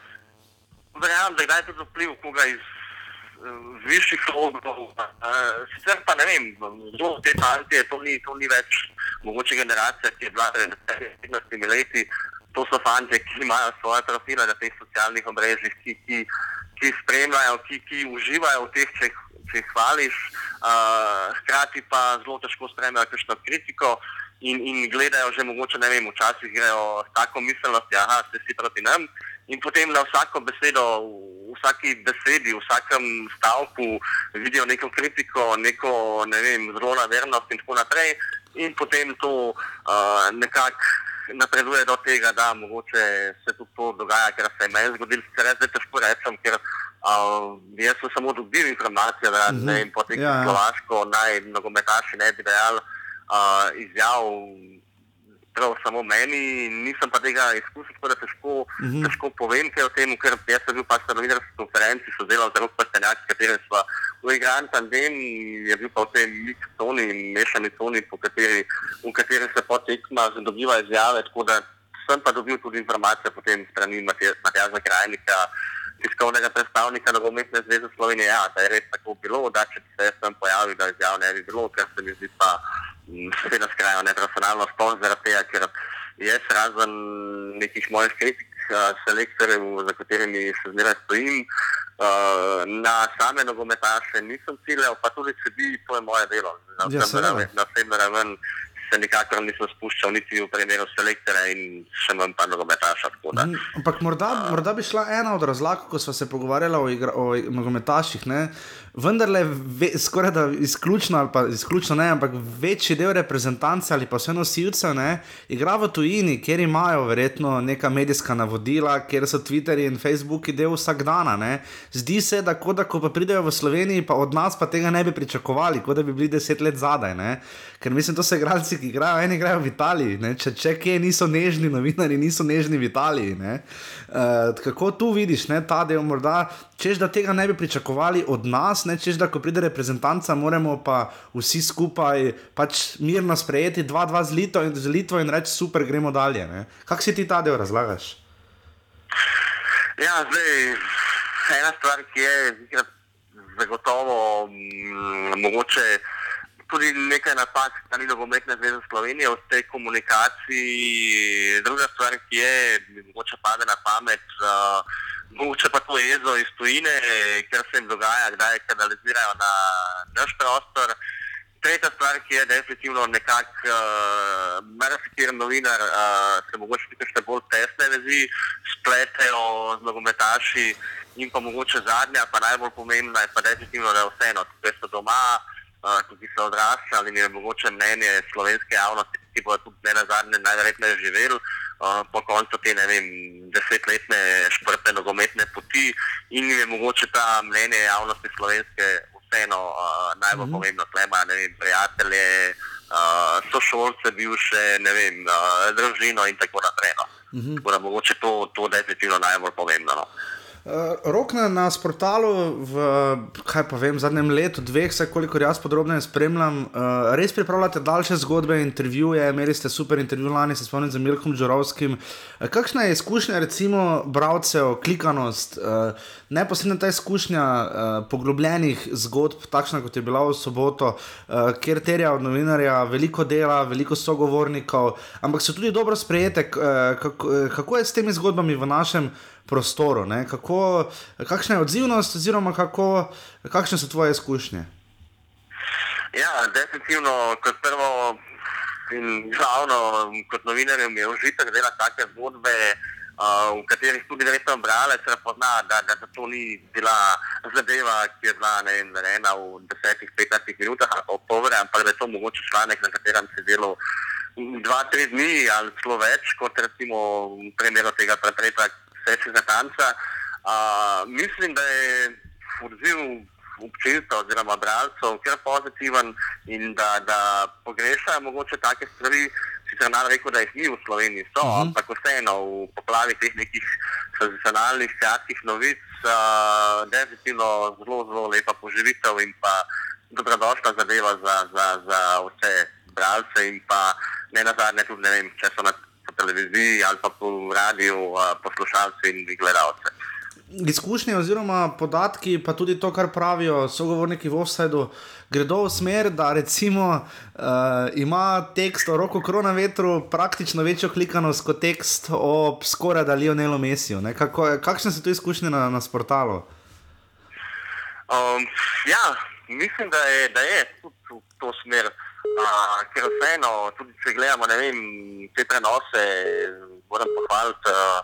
verjamem, da je kdaj tudi vpliv koga iz uh, višjih logov. Uh, sicer pa ne vem, zelo te fantje, to ni, to ni več mogoče generacija, ki je bila pred 15 leti. To so fanti, ki imajo svoje profile na teh socialnih omrežjih, ki, ki, ki spremljajo, ki, ki uživajo v teh, če, če jih hvališ, uh, hkrati pa zelo težko spremljajo kakšno kritiko in, in gledajo že mogoče, ne vem, včasih grejo s tako miselnostjo, da ste si proti nam. In potem na vsako besedo, v vsaki besedi, v vsakem stavku vidijo neko kritiko, neko ne vem, zelo navernost in tako naprej. In potem to uh, nekako napreduje do tega, da mogoče se tudi to dogaja, ker se je meni zgodilo, sicer jaz zdaj težko rečem, ker uh, jaz sem samo dobil informacije, da Mhm. ne vem, potem Ja, ja. Slovaško naj nogometaši ne bi dejali uh, izjav prav samo meni, nisem pa tega izkusil, tako da težko, Mhm. težko povem kaj o tem, ker jaz sem bil pač na novinarski konferenci, so delal zelo prstenjak, s katerim smo uigrali tandem, je bil pa v tej mix coni, mešani coni, po kateri, v kateri se po tekmah dobiva izjave, tako da sem pa dobil tudi informacije potem strani Matjaža Krajnika, tiskovnega predstavnika nogometne zveze Slovenije, ja, da je res tako bilo, da če bi se jaz tam pojavil, da izjav ne bi bilo, ker se mi zdi pa seveda skrajno neprofesionalno, sploh zaradi tega, ker jaz razen nekih mojih kritik uh, selektorjev, za katerimi se zmeraj stojim, uh, na same nogometaše nisem ciljal, pa tudi če bi, to je moje delo. Na Ja, osebno seveda. raven- na osebno raven se nikakor nisem spuščal niti v primeru selektorja in še manj pa nogometaša. Mhm, Ampak morda, morda bi šla ena od razlag, ko smo se pogovarjali o, igra, o nogometaših. Ne? Vendarle, ve, skoraj da izključno, ali pa izključno ne, ampak večji del reprezentance ali pa vse nosilcev ne, igra v tujini, kjer imajo verjetno neka medijska navodila, kjer so Twitterji in Facebooki del vsak dan. Zdi se, da, kot da ko pa pridejo v Sloveniji, pa od nas pa tega ne bi pričakovali, kot da bi bili deset let zadaj. Ne? Ker mislim, to se igralci ki igrajo, eni igrajo v Italiji. Ne? Če, če kje niso nežni novinari, niso nežni v Italiji. Uh, kako tu vidiš ne, ta del, morda, češ da tega ne bi pričakovali od nas, ne? češ da ko pride reprezentanca, moramo pa vsi skupaj pač mirno sprejeti 2-2 z, Lito z Litvo in reči super, gremo dalje. ne. Kako si ti ta del razlagaš? Ja, zdaj, ena stvar, ki je zagotovo mm, mogoče tudi nekaj napak strani nogometne zveze Slovenije v tej komunikaciji. Druga stvar, ki je, mogoče pade na pamet, uh, mogoče pa to jezo iz tujine, ker se jim dogaja, kdaj kanalizirajo na naš prostor. Tretja stvar, ki je definitivno nekako, uh, marsikjer novinar, uh, se mogoče tudi še bolj tesne vezi spletejo z nogometaši in pa mogoče zadnja, pa najbolj pomembna je pa definitivno, da je vseeno, tukaj so doma, uh, tukaj so odraščali in je mogoče mnenje slovenske javnosti, ki bo tudi ne na zadnje najverjetneje živel. Uh, po koncu te vem, desetletne šprte nogometne poti in je mogoče ta mnenje javnosti slovenske vseeno uh, najbolj mm -hmm. pomembno, tlema, ne vem, prijatelje, uh, sošolce, bivše, ne vem, uh, družino in tako naprej. No. Mm -hmm. Tako da mogoče to, to definitivno najbolj pomembno. No. Uh, rok na portalu v kaj pa vem, zadnjem letu, dveh, vse kolikor jaz podrobneje spremljam, uh, res pripravljate daljše zgodbe, intervjuje, imeli ste super intervju lani, se spomnim z Milkom Džurovskim. Uh, kakšna je izkušnja, recimo, bralcev, klikanost, uh, neposredna ta izkušnja uh, poglobljenih zgodb, takšna kot je bila v soboto, uh, kjer terja od novinarja veliko dela, veliko sogovornikov, ampak so tudi dobro sprejete. Uh, kako, kako je s temi zgodbami v našem prostoru? ne? Kako, kakšna je odzivnost, oziroma kako, kakšne so tvoje izkušnje? Ja, definitivno, kot prvo, in glavno, kot novinarjem je užitek delati take zgodbe, uh, v katerih tudi verjetno bralec prepozna, da, da, da to ni bila zadeva, ki je bila vem, narejena v 10-15 minutah ali pa pol ure, ampak da je to mogoče članek, na katerem se delo dva, tri dni ali celo več, kot recimo v primeru tega prepreka sečnega tanca. Uh, mislim, da je odziv občinstva oziroma bralcev kar pozitiven in da, da pogrešajo mogoče take stvari. Sicer nam rekel, da jih ni v Sloveniji, so, uh -huh. ampak vseeno v poplavi teh nekih senzacionalnih, kratkih novic, uh, definitivno zelo, zelo lepa poživitev in pa dobrodošla zadeva za, za, za vse bralce in pa ne nazadnje tudi ne vem, če so na televiziji ali pa po radiju uh, poslušalci in gledalce. Izkušnje oziroma podatki, pa tudi to, kar pravijo sogovorniki v Offsideu, gredo v smer, da recimo uh, ima tekst o roko korona vetru praktično večjo klikanost kot tekst o skoraj da Lionelu Messiju. Kako- Kakšne so tu izkušnje na, na sportalu? Um, ja, mislim, da je, da je tudi v to smer. Uh, ker vseeno, tudi če gledamo vem, te prenose, moram pohvaliti uh,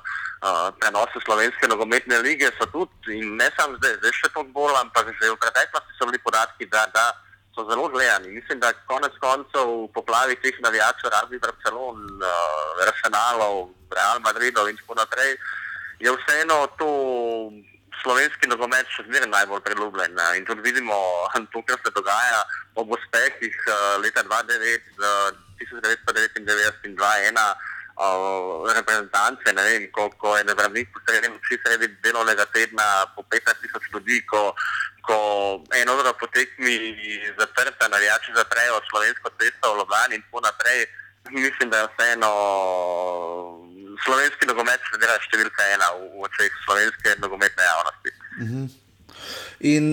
uh, prenose slovenske nogometne lige, so tudi in ne samo zdaj, zdaj še toliko bolj, ampak že v preteklosti so bili podatki, da, da so zelo gledani. Mislim, da konec koncev poplavi teh navijačev, raznih Barcelon, uh, Arsenalov, Real Madridov in tako naprej, je vseeno to slovenski nogomet še zmeraj najbolj priljubljen. ne. In tudi vidimo [LAUGHS] to, kar se dogaja ob uspehih uh, leta 2009, uh, 1999 in 2001. Uh, reprezentance, ne vem, ko, ko je nevrnik vsi sredi delovnega tedna po 15 tisoč ljudi, ko, ko eno uro po tekmi zaprta, navijači zaprejo slovensko cesto v Ljubljani in tako naprej. Mislim, da je vseeno slovenski nogomet seveda številka ena v, v očeh slovenske nogometne javnosti. Mhm. In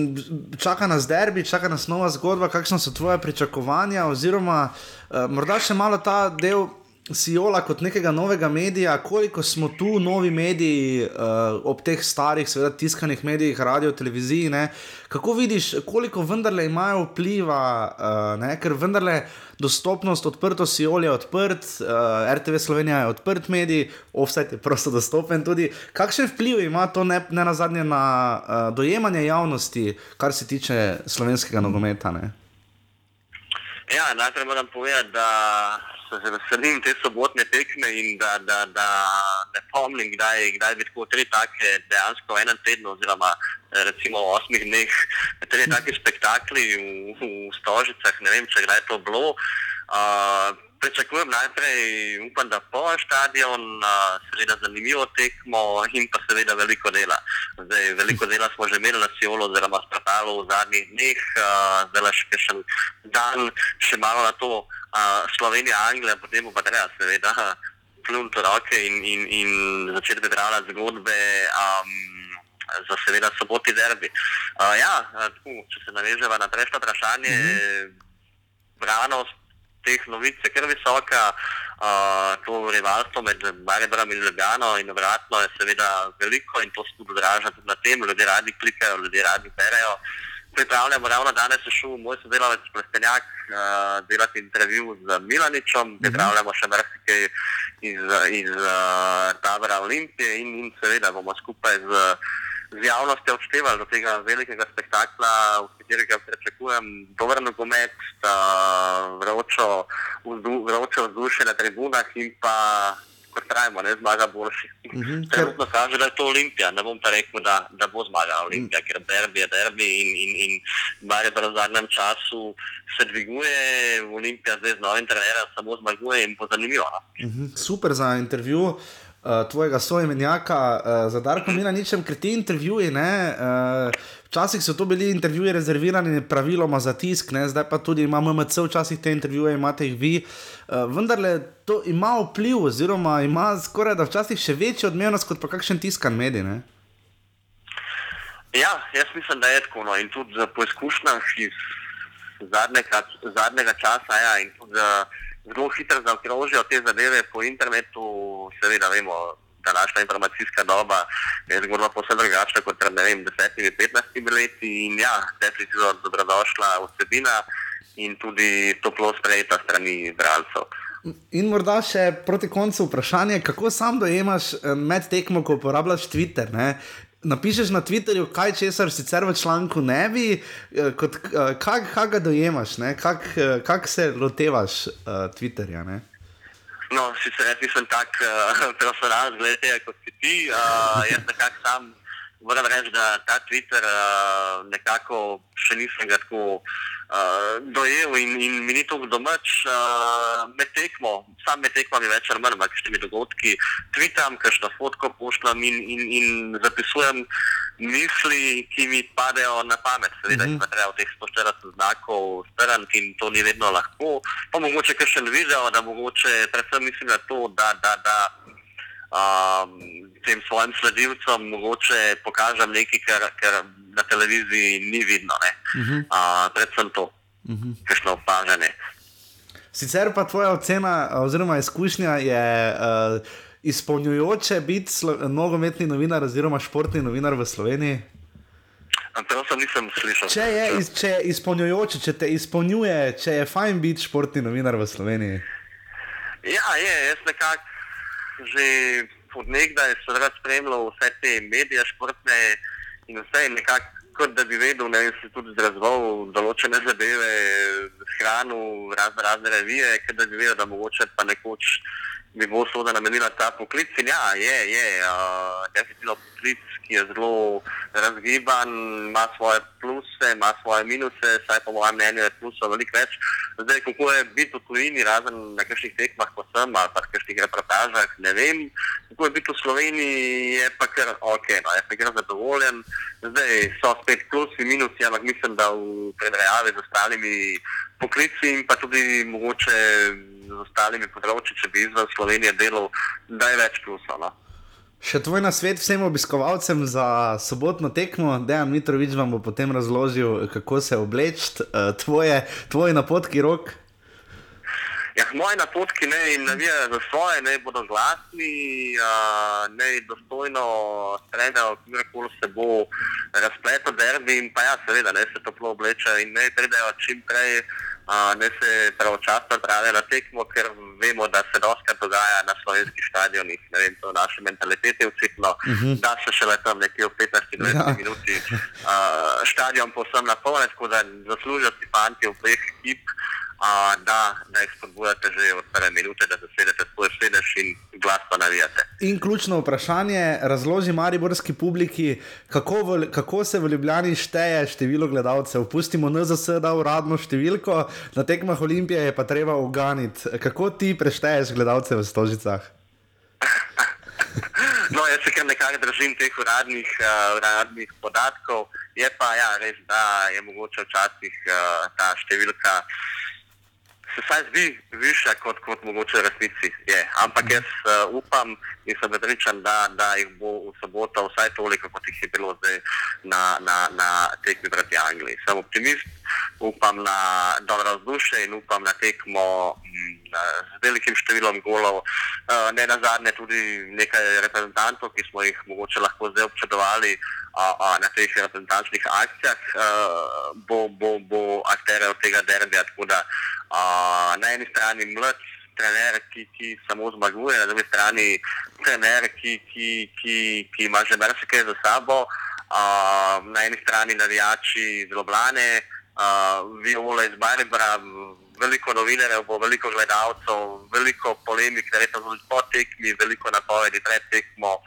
čaka nas derbi, čaka nas nova zgodba, kakšno so tvoje pričakovanja, oziroma uh, morda še malo ta del. Siola kot nekega novega medija, koliko smo tu, novi mediji, uh, ob teh starih, seveda tiskanih medijih, radio, televiziji, ne? kako vidiš, koliko vendarle imajo vpliva, uh, ker vendarle dostopnost, odprtost Siola je odprt, uh, RTV Slovenija je odprt medij, offset je prosto dostopen tudi. Kakšen vpliv ima to ne, ne na uh, dojemanje javnosti, kar se tiče slovenskega nogometa? Ne? Ja, najprej moram povedati, da se veselim te sobotne tekme in da, da, da ne pomnim, kdaj, kdaj bi tako tri take dejansko v enem tednu oziroma eh, recimo v osmih dneh tri take spektakli v, v Stožicah, ne vem, če kdaj je to bilo. Uh, Pričakujem najprej, upam, da po stadion, seveda zanimivo tekmo in pa seveda veliko dela. Zdaj, veliko dela smo že imeli na Sijolu oziroma Spartalu v zadnjih dneh, zdaj še še dan, še malo na to Slovenija, Anglija, potem pa treba seveda pluniti roke in, in, in začeti pripravljati zgodbe. Um, Za seveda soboti derbi. Uh, ja, tako, če se navežemo na prejšnjo vprašanje, mm -hmm. branost teh novic je kar visoka. Uh, to rivalstvo med Mariborom in Ljubljano in obratno je seveda veliko in to se tudi odraža tudi na tem. Ljudje radi klikajo, ljudje radi berejo. Pripravljamo ravno danes, je šel moj sodelavec Plestenjak uh, delati intervju z Milaničem, pripravljamo še marsikaj iz, iz uh, tabora Olimpije in, in seveda bomo skupaj z z javnostjo odštevali do tega velikega spektakla, v katerega pričakujem dober nogomet, vročo, vzdu, vročo vzdušje na tribunah in pa, kot pravimo, ne zmaga boljši. Mm -hmm. Trenutno kaže, da je to Olimpija, ne bom pa rekel, da, da bo zmagala Olimpija, mm. ker derbi je derbi in, in, in Maribor v zadnjem času se dviguje, Olimpija zdaj z novim trenerjem samo zmaguje in bo zanimivo. Mm -hmm. Super za intervju. Uh, tvojega sojemenjaka, uh, za Darko Mina, ničem, ker ti intervjuji, ne, uh, včasih so to bili intervjuji rezervirani praviloma za tisk, ne, zdaj pa tudi imamo MMC, včasih te intervjuje imate jih vi. Uh, vendar le to ima vpliv, oziroma ima skoraj da včasih še večjo odmevnost kot pa kakšen tiskan medij. Ne? Ja, jaz mislim, da je tako. No. In tudi po izkušnjah iz zadnjega, zadnjega časa, ja, in tudi. Uh, zelo hitro zaokrožijo te zadeve po internetu, seveda vemo, da naša informacijska doba je zgodba posebno drugačna kot pred 10-15 leti in ja, definitivno dobrodošla vsebina in tudi toplo sprejeta strani bralcev. In morda še proti koncu vprašanje, kako sam dojemaš eh, med tekmo, ko uporabljaš Twitter? Ne? Napišeš na Twitterju, kaj česar sicer v članku ne bi, eh, kot, eh, kak, kak ga dojemaš, kak, eh, kak se lotevaš uh, Twitterja. Ne? No, sicer jaz nisem tak [LAUGHS] uh, profesionalen, gledaj, kot si ti. Uh, jaz nekako sam moram reči, da ta Twitter uh, nekako še nisem ga tako uh, dojel in, in mi ni to domač. Uh, med tekmo, sam med tekmo mi več ali manj, kakšnimi dogodki, tvitam, kakšno fotko pošljem in, in, in zapisujem misli, ki mi padejo na pamet. Seveda, mm -hmm. treba v teh 140 znakov strniti in to ni vedno lahko. Pa mogoče kakšen video, da mogoče predvsem mislim na to, da. da, da Um, tem svojim sledilcem mogoče pokažem nekaj, kar, kar na televiziji ni vidno. Uh -huh. uh, predvsem to, uh -huh. kakšno opažanje. Sicer pa tvoja ocena oziroma izkušnja je uh, izpolnjujoče biti nogometni novinar oziroma športni novinar v Sloveniji. Prosim, nisem slišal. Če je, iz, če je izpolnjujoče, če te izpolnjuje, če je fajn biti športni novinar v Sloveniji. Ja, je, jaz nekako že odnegdaj sem rad spremljal vse te medije, športne in vse in nekako. Kot da bi vedel, da se tudi razvil določene zadeve, hrano, razne, razne revije, da bi vedel, da mogoče pa nekoč bi bo soda namenila ta poklic. In ja, je, je, uh, definitivno poklic, ki je zelo razgiban, ima svoje pluse, ima svoje minuse, saj po mojem mnenju je plusov veliko več. Zdaj, kako je biti v tujini, razen na kakšnih tekmah, ko sem ali pa kakšnih reportažah, ne vem. Kako je biti v Sloveniji, je pa kar ok, no, je pa kar zadovoljen. Zdaj so spet plusi, minusi, ampak mislim, da v primerjavi z ostalimi poklici in pa tudi mogoče z ostalimi področji, če bi izven Slovenije delal, da je več plusov. No. Še tvoj nasvet vsem obiskovalcem za sobotno tekmo, Dejan Mitrovič vam bo potem razložil, kako se obleči, eh, tvoje, tvoje napotki rok. Ja, moji napotki ne navijajo za svoje, ne bodo glasni, uh, ne dostojno spremljajo, kjerkoli se bo razpletel derbi in pa ja, seveda, ne se toplo oblečajo in ne pridejo čim prej ne se pravočasno pravi na tekmo, ker vemo, da se dosta dogaja na slovenskih stadionih. Ne vem, to je naša mentaliteta, očitno, uh mhm. -huh. da se še le tam nekje v 15-20 ja. minuti uh, stadion povsem napolne, tako da zaslužijo si fanti v dveh ekip. A, da, da jih spodbujate že od prve minute, da zasedete svoj sedež in glasno navijate. In ključno vprašanje, razloži Mariborski publiki, kako, v, kako se v Ljubljani šteje število gledalcev. Pustimo NZS, da uradno številko, na tekmah Olimpije je pa treba uganiti. Kako ti prešteješ gledalce v Stožicah? [LAUGHS] No, jaz se kar nekako držim teh uradnih, uh, uradnih podatkov. Je pa ja, res, da je mogoče včasih uh, ta številka se vsaj zdi višja kot, kot mogoče v resnici je. Ampak jaz uh, upam in sem prepričan, da, da jih bo v soboto vsaj toliko, kot jih je bilo zdaj na, na, na tekmi proti Angliji. Sem optimist, upam na dobro vzdušje in upam na tekmo mm, z velikim številom golov. Uh, ne na zadnje tudi nekaj reprezentantov, ki smo jih mogoče lahko zdaj občudovali uh, na teh reprezentančnih akcijah, uh, bo, bo, bo akterjev tega derbija. Da uh, na eni strani mlad trener, ki, ki samo zmaguje, na drugi strani trener, ki, ki, ki, ki ima že marsikaj za sabo, uh, na eni strani navijači z Loblane, uh, Viola iz Maribora, veliko novinarjev, veliko gledalcev, veliko polemik, verjetno tudi po tekmi, veliko napovedi pred tekmo.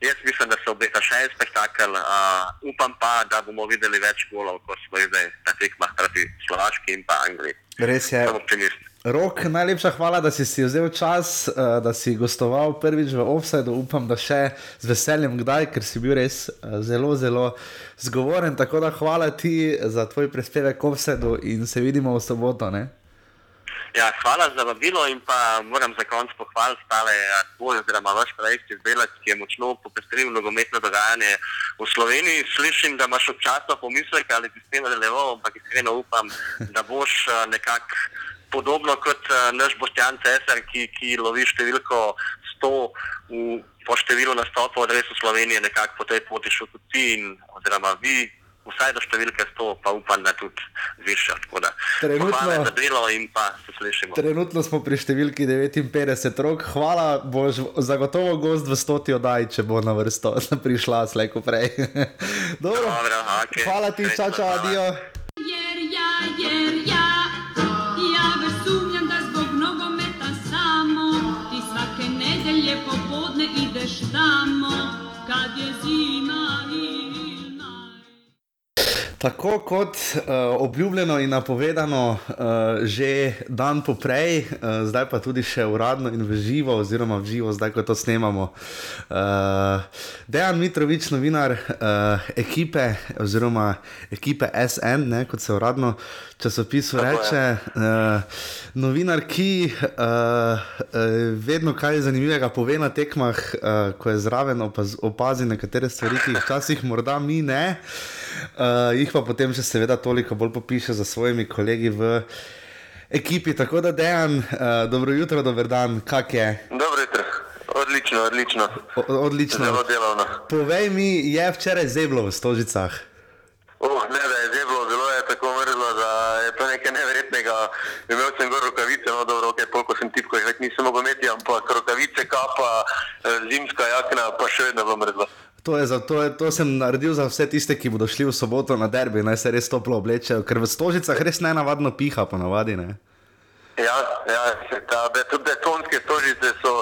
Jaz mislim, da se obeta še en spektakel, uh, upam pa, da bomo videli več golov, kot smo jih zdaj na tekmah proti Slovaški in pa Angliji. Res je. Sem optimist. Rok, najlepša hvala, da si si vzel čas, uh, da si gostoval prvič v Offsideu. Upam, da še z veseljem kdaj, ker si bil res uh, zelo, zelo zgovoren. Tako da hvala ti za tvoj prispevek v Offsideu in se vidimo v soboto. Ne? Ja, hvala za vabilo in pa moram za konec pohvaliti stale tvoj oziroma vaš projekt iz Belac, ki je močno popestril nogometno dogajanje v Sloveniji. Slišim, da imaš občasno pomislek ali ti s tem relevo, ampak iskreno upam, da boš eh, nekako podobno kot eh, naš Boštjan Cesar, ki, ki lovi številko 100 v, po številu nastopov od res v Sloveniji, nekako po tej poti šel tudi ti in oziroma vi. Vsaj do številke 100, pa upam, da tudi više. Trenutno- Hvala pa. Trenutno smo pri številki 59 rok. Hvala, boš zagotovo gost v stoti oddaji, če bo na vrsto [LAUGHS] prišla slejko prej. [LAUGHS] Dobro. Dobro, okay. Hvala ti, čau, adijo. Tako kot uh, obljubljeno in napovedano, uh, že dan poprej, uh, zdaj pa tudi še uradno in v živo, oziroma v živo, zdaj ko to snemamo. Uh, Dejan Mitrovič, novinar uh, ekipe, oziroma ekipe SN, ne, kot se uradno časopisu reče. Uh, novinar, ki uh, uh, vedno kaj zanimivega pove na tekmah, uh, ko je zraven opaz, opazi nekatere stvari, ki jih včasih morda mi ne. Uh, jih pa potem še seveda toliko bolj popiše za svojimi kolegi v ekipi. Tako da dejan, uh, dobro jutro, dober dan, kak je? Dobro jutro, odlično, odlično. O, odlično. Zelo delovno. Povej mi, je včeraj zeblo v Stožicah? Oh, ne, da je zeblo, zelo je tako mrzlo, da je to nekaj neverjetnega. Imel sem gor rokavice, no dobro, okay, polko sem tipko, jih nisem mogel imeti, ampak rokavice, kapa, eh, zimska jakna, pa še vedno bo mrzlo. To, za, to, je, to sem naredil za vse tiste, ki bodo šli v soboto na derbi, naj se res toplo oblečejo, ker v Stožicah res ne navadno piha, ponavadi. Ne? Ja, ja, ta, tudi betonske stožice so,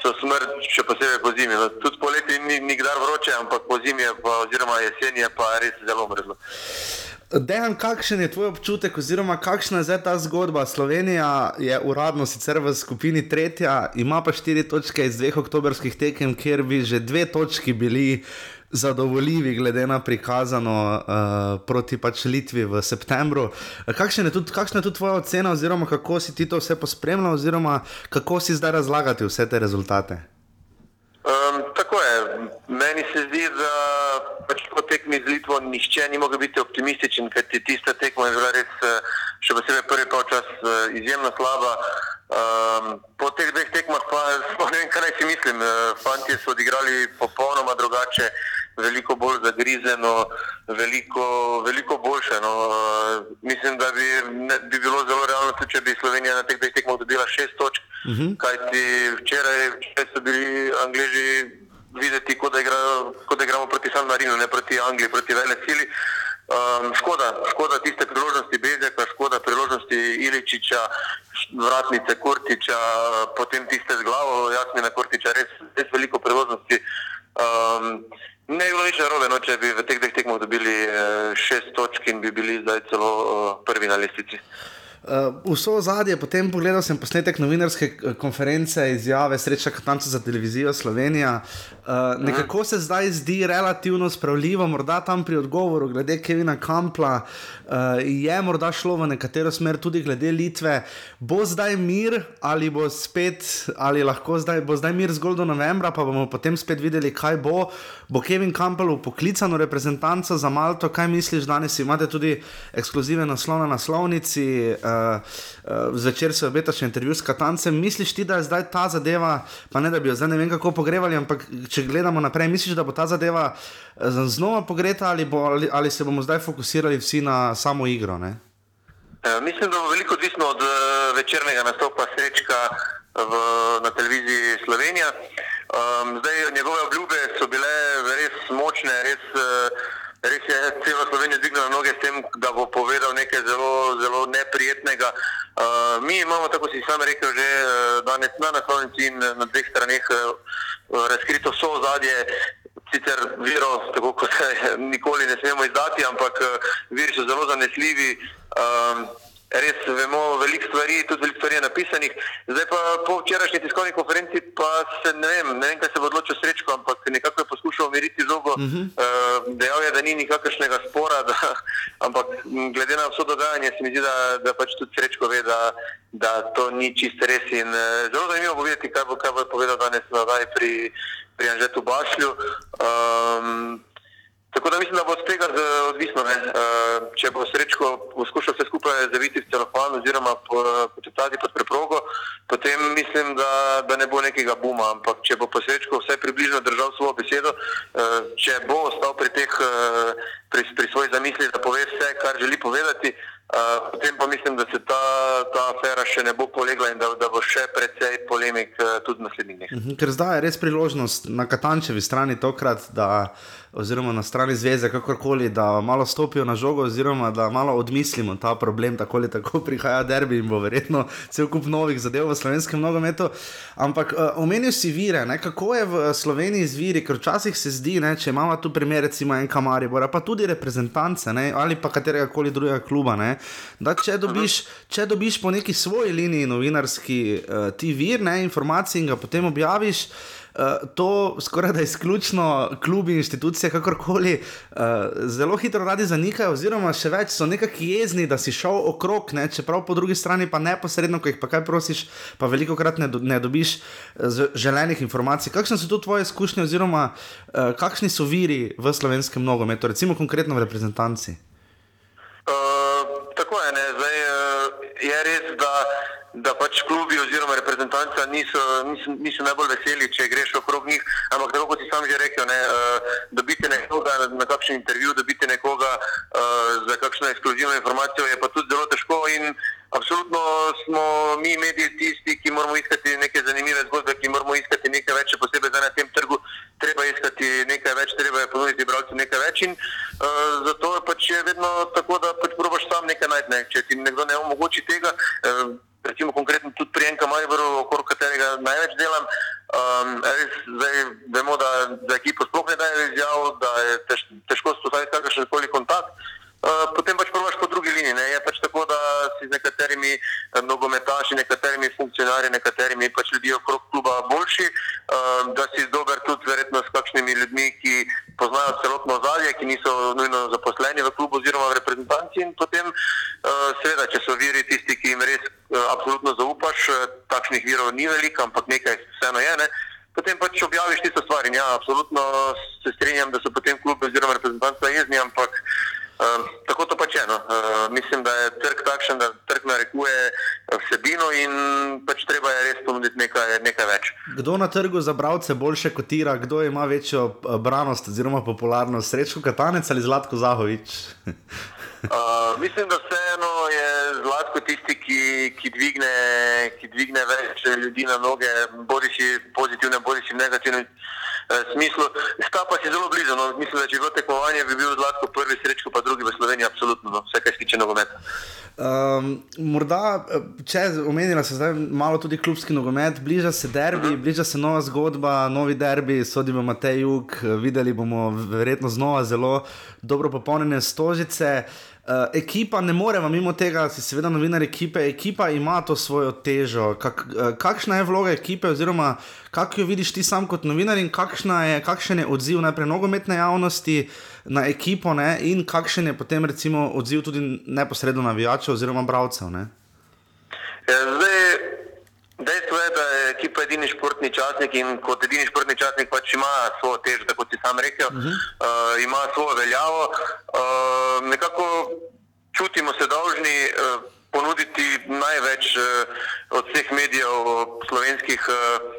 so smrt, še posebej po zimi. No, tudi poleti ni nikdar vroče, ampak po zimi pa, oziroma jesen je pa res zelo mrzlo. Dejan, kakšen je tvoj občutek, oziroma kakšna je zdaj ta zgodba? Slovenija je uradno sicer v skupini tretja, ima pa štiri točke iz dveh oktobrskih tekem, kjer bi že dve točki bili zadovoljivi, glede na prikazano uh, proti pač Litvi v septembru. Kakšen je tudi, kakšna je tudi tvoja ocena, oziroma kako si ti to vse pospremljal, oziroma kako si zdaj razlagati vse te rezultate? Um, tako je. Meni se zdi, da pač po tekmi z Litvo nihče ni mogel biti optimističen, ker ti tista tekma je bila res, eh, še posebej prvi polčas, eh, izjemno slaba. Um, po teh dveh tekmah pa [LAUGHS] ne vem, kaj naj si mislim. Eh, Fantje so odigrali popolnoma drugače, veliko bolj zagrizeno, veliko, veliko boljše. No. Uh, mislim, da bi, ne, bi bilo zelo realno, tudi če bi Slovenija na teh dveh tekmah dobila šest točk. Mhm. Kajti včeraj, včeraj so bili Angliži videti, kot da, igrajo, kot da igramo proti San Marinu, ne proti Angliji, proti vele sili. Um, škoda, škoda tiste priložnosti Bezjaka, škoda priložnosti Iličiča, vratnice Kurtiča, potem tiste z glavo, Jasmina Kurtiča, res, res veliko priložnosti. Um, ne bi bilo nič narobe, no, če bi v teh dveh tekmah dobili uh, šest točk in bi bili zdaj celo uh, prvi na lestvici. Uh, vso zadnje, potem pogledal sem posnetek novinarske eh, konference, izjave Sreča Katanca za televizijo Slovenija. Uh, nekako se zdaj zdi relativno spravljivo, morda tam pri odgovoru glede Kevina Kampla uh, je morda šlo v nekatero smer tudi glede Litve. Bo zdaj mir ali bo spet, ali lahko zdaj, bo zdaj mir zgolj do novembra, pa bomo potem spet videli, kaj bo. Bo Kevin Kampel poklican v reprezentanco za Malto, kaj misliš danes? Imate tudi ekskluzive naslov na naslovnici. Uh, uh, zvečer se obeta še intervju s Katancem. Misliš ti, da je zdaj ta zadeva, pa ne da bi jo zdaj ne vem kako pogrevali, ampak če gledamo naprej, misliš, da bo ta zadeva uh, znova pogreta ali, bo, ali, ali se bomo zdaj fokusirali vsi na samo igro? Ne? Mislim, da bo veliko odvisno od večernega nastopa Srečka v, na televiziji Slovenija. Um, zdaj, njegove obljube so bile res močne, res, res je celo Slovenijo dvignila noge s tem, da bo povedal nekaj zelo, zelo neprijetnega. Uh, mi imamo, tako si sam rekel, že danes na naslovnici in na dveh straneh uh, razkrito so ozadje. Sicer virov, tako kot se [LAUGHS] nikoli ne smemo izdati, ampak viri so zelo zanesljivi. Um, res vemo veliko stvari, tudi veliko stvari je napisanih. Zdaj pa po včerajšnji tiskovni konferenci pa se ne vem, ne vem, kaj se bo odločil srečko, ampak nekako je poskušal umiriti zogo. Uh -huh. uh, dejal je, da ni nikakršnega spora, da, [LAUGHS] ampak glede na vso dogajanje se mi zdi, da, da pač tudi srečko ve, da, da to ni čist res. In uh, zelo zanimivo bo videti, kaj bo, kaj bo povedal danes nazaj pri, pri Anžetu Bašlju. Um, Tako da mislim, da bo od tega odvisno. Ne? Če bo srečko poskušal vse skupaj zaviti v celofan oziroma poteptati pod preprogo, potem mislim, da, da ne bo nekega buma. Ampak če bo posrečko vse približno držal svojo besedo, če bo ostal pri, teh, pri, pri svoji zamisli, da pove vse, kar želi povedati, potem pa mislim, da se ta, ta afera še ne bo polegla in da, da bo še precej polemik tudi v naslednjih dneh. Mhm, ker zdaj je res priložnost na Katančevi strani tokrat, da oziroma na strani zveze, kakorkoli, da malo stopijo na žogo, oziroma da malo odmislimo ta problem, tako ali tako [LAUGHS] prihaja derbi in bo verjetno cel kup novih zadev v slovenskem nogometu. Ampak uh, omenil si vire, ne? kako je v Sloveniji z viri, ker včasih se zdi, ne, če imamo tu primer, recimo en Kamaribor, pa tudi reprezentance ne? ali pa katerega koli drugega kluba, ne? da če dobiš, če dobiš po neki svoji liniji novinarski uh, ti vir, ne, informacije in ga potem objaviš. Uh, to skoraj da izključno klubi, institucije, kakorkoli, uh, zelo hitro radi zanikajo, oziroma še več so nekako jezni, da si šel okrog, ne? čeprav po drugi strani pa neposredno, ko jih pa kaj prosiš, pa veliko krat ne, do, ne dobiš uh, želenih informacij. Kakšne so tu tvoje izkušnje, oziroma uh, kakšni so viri v slovenskem nogometu, recimo konkretno v reprezentanci? Uh, tako je, ne? zdaj uh, je res, da da pač klubi oziroma reprezentanca niso, niso, niso najbolj veseli, če greš okrog njih. Ampak tako kot si sam že rekel, ne, uh, dobite nekoga na, kakšen intervju, dobite nekoga uh, za kakšno ekskluzivno informacijo, je pa tudi zelo težko. In absolutno smo mi, mediji, tisti, ki moramo iskati neke zanimive zgodbe, ki moramo iskati nekaj več, posebej na tem trgu. Treba iskati nekaj več, treba je ponuditi bralcem nekaj več. In, uh, zato je pač vedno tako, da pač nekaj najti. Ne. Če ti nekdo ne omogoči tega, uh, recimo konkretno tudi pri enem Mariboru, okrog katerega največ delam. Um, res, zdaj vemo, da za ekipo sploh ne daje izjav, da je tež, težko spostaviti kakršen koli kontakt. Uh, potem pač probaš po drugi liniji. Ne? Je pač tako, da si z nekaterimi nogometaši, nekaterimi funkcionarji, nekaterimi pač ljudmi okrog kluba boljši, uh, da si dober tudi verjetno s kakšnimi ljudmi, ki poznajo celotno ozadje, ki niso nujno zaposleni v klubu oziroma v reprezentanci. In potem, uh, seveda, če so viri tisti, ki jim res uh, absolutno zaupaš, uh, takšnih virov ni veliko, ampak nekaj vseeno je. Ne? Potem pač objaviš tisto stvar in ja, absolutno se strinjam, da so potem klubi oziroma reprezentanci jezni, ampak uh, tako to pač je. No. Uh, mislim, da je trg takšen, da trg narekuje vsebino in pač treba je res ponuditi nekaj, nekaj več. Kdo na trgu za bralce boljše kotira, kdo ima večjo branost oziroma popularnost, Srečko Katanec ali Zlatko Zahovič? Uh, mislim, da vseeno je zlatko tisti, ki, ki, dvigne, ki dvigne več ljudi na noge, bodi si pozitivne, bodi si negativne uh, smislu. Sta pa si zelo blizu. No. Mislim, da če bi bilo tekmovanje, bi bil zlatko prvi, srečko pa drugi v Sloveniji. morda, eh, če omenila se zdaj malo tudi klubski nogomet, bliža se derbi, bliža se nova zgodba, novi derbi, sodimo Matej Jug, videli bomo verjetno znova zelo dobro popolnjene stožice. Uh, ekipa ne more vam mimo tega, si seveda novinar ekipe, ekipa ima to svojo težo. Kak, uh, kakšna je vloga ekipe, oziroma kako jo vidiš ti sam kot novinar in je, kakšen je odziv najprej nogometne javnosti na ekipo ne, in kakšen je potem recimo odziv tudi neposredno navijačev oziroma bralcev? Ja, zdaj, dejstvo je, da je ekipa edini športni časnik in kot edini športni časnik pač ima svojo težo, kot si sam rekel, uh -huh. uh, ima svojo veljavo. Uh, nekako čutimo se dolžni uh, ponuditi največ uh, od vseh medijev slovenskih. Uh,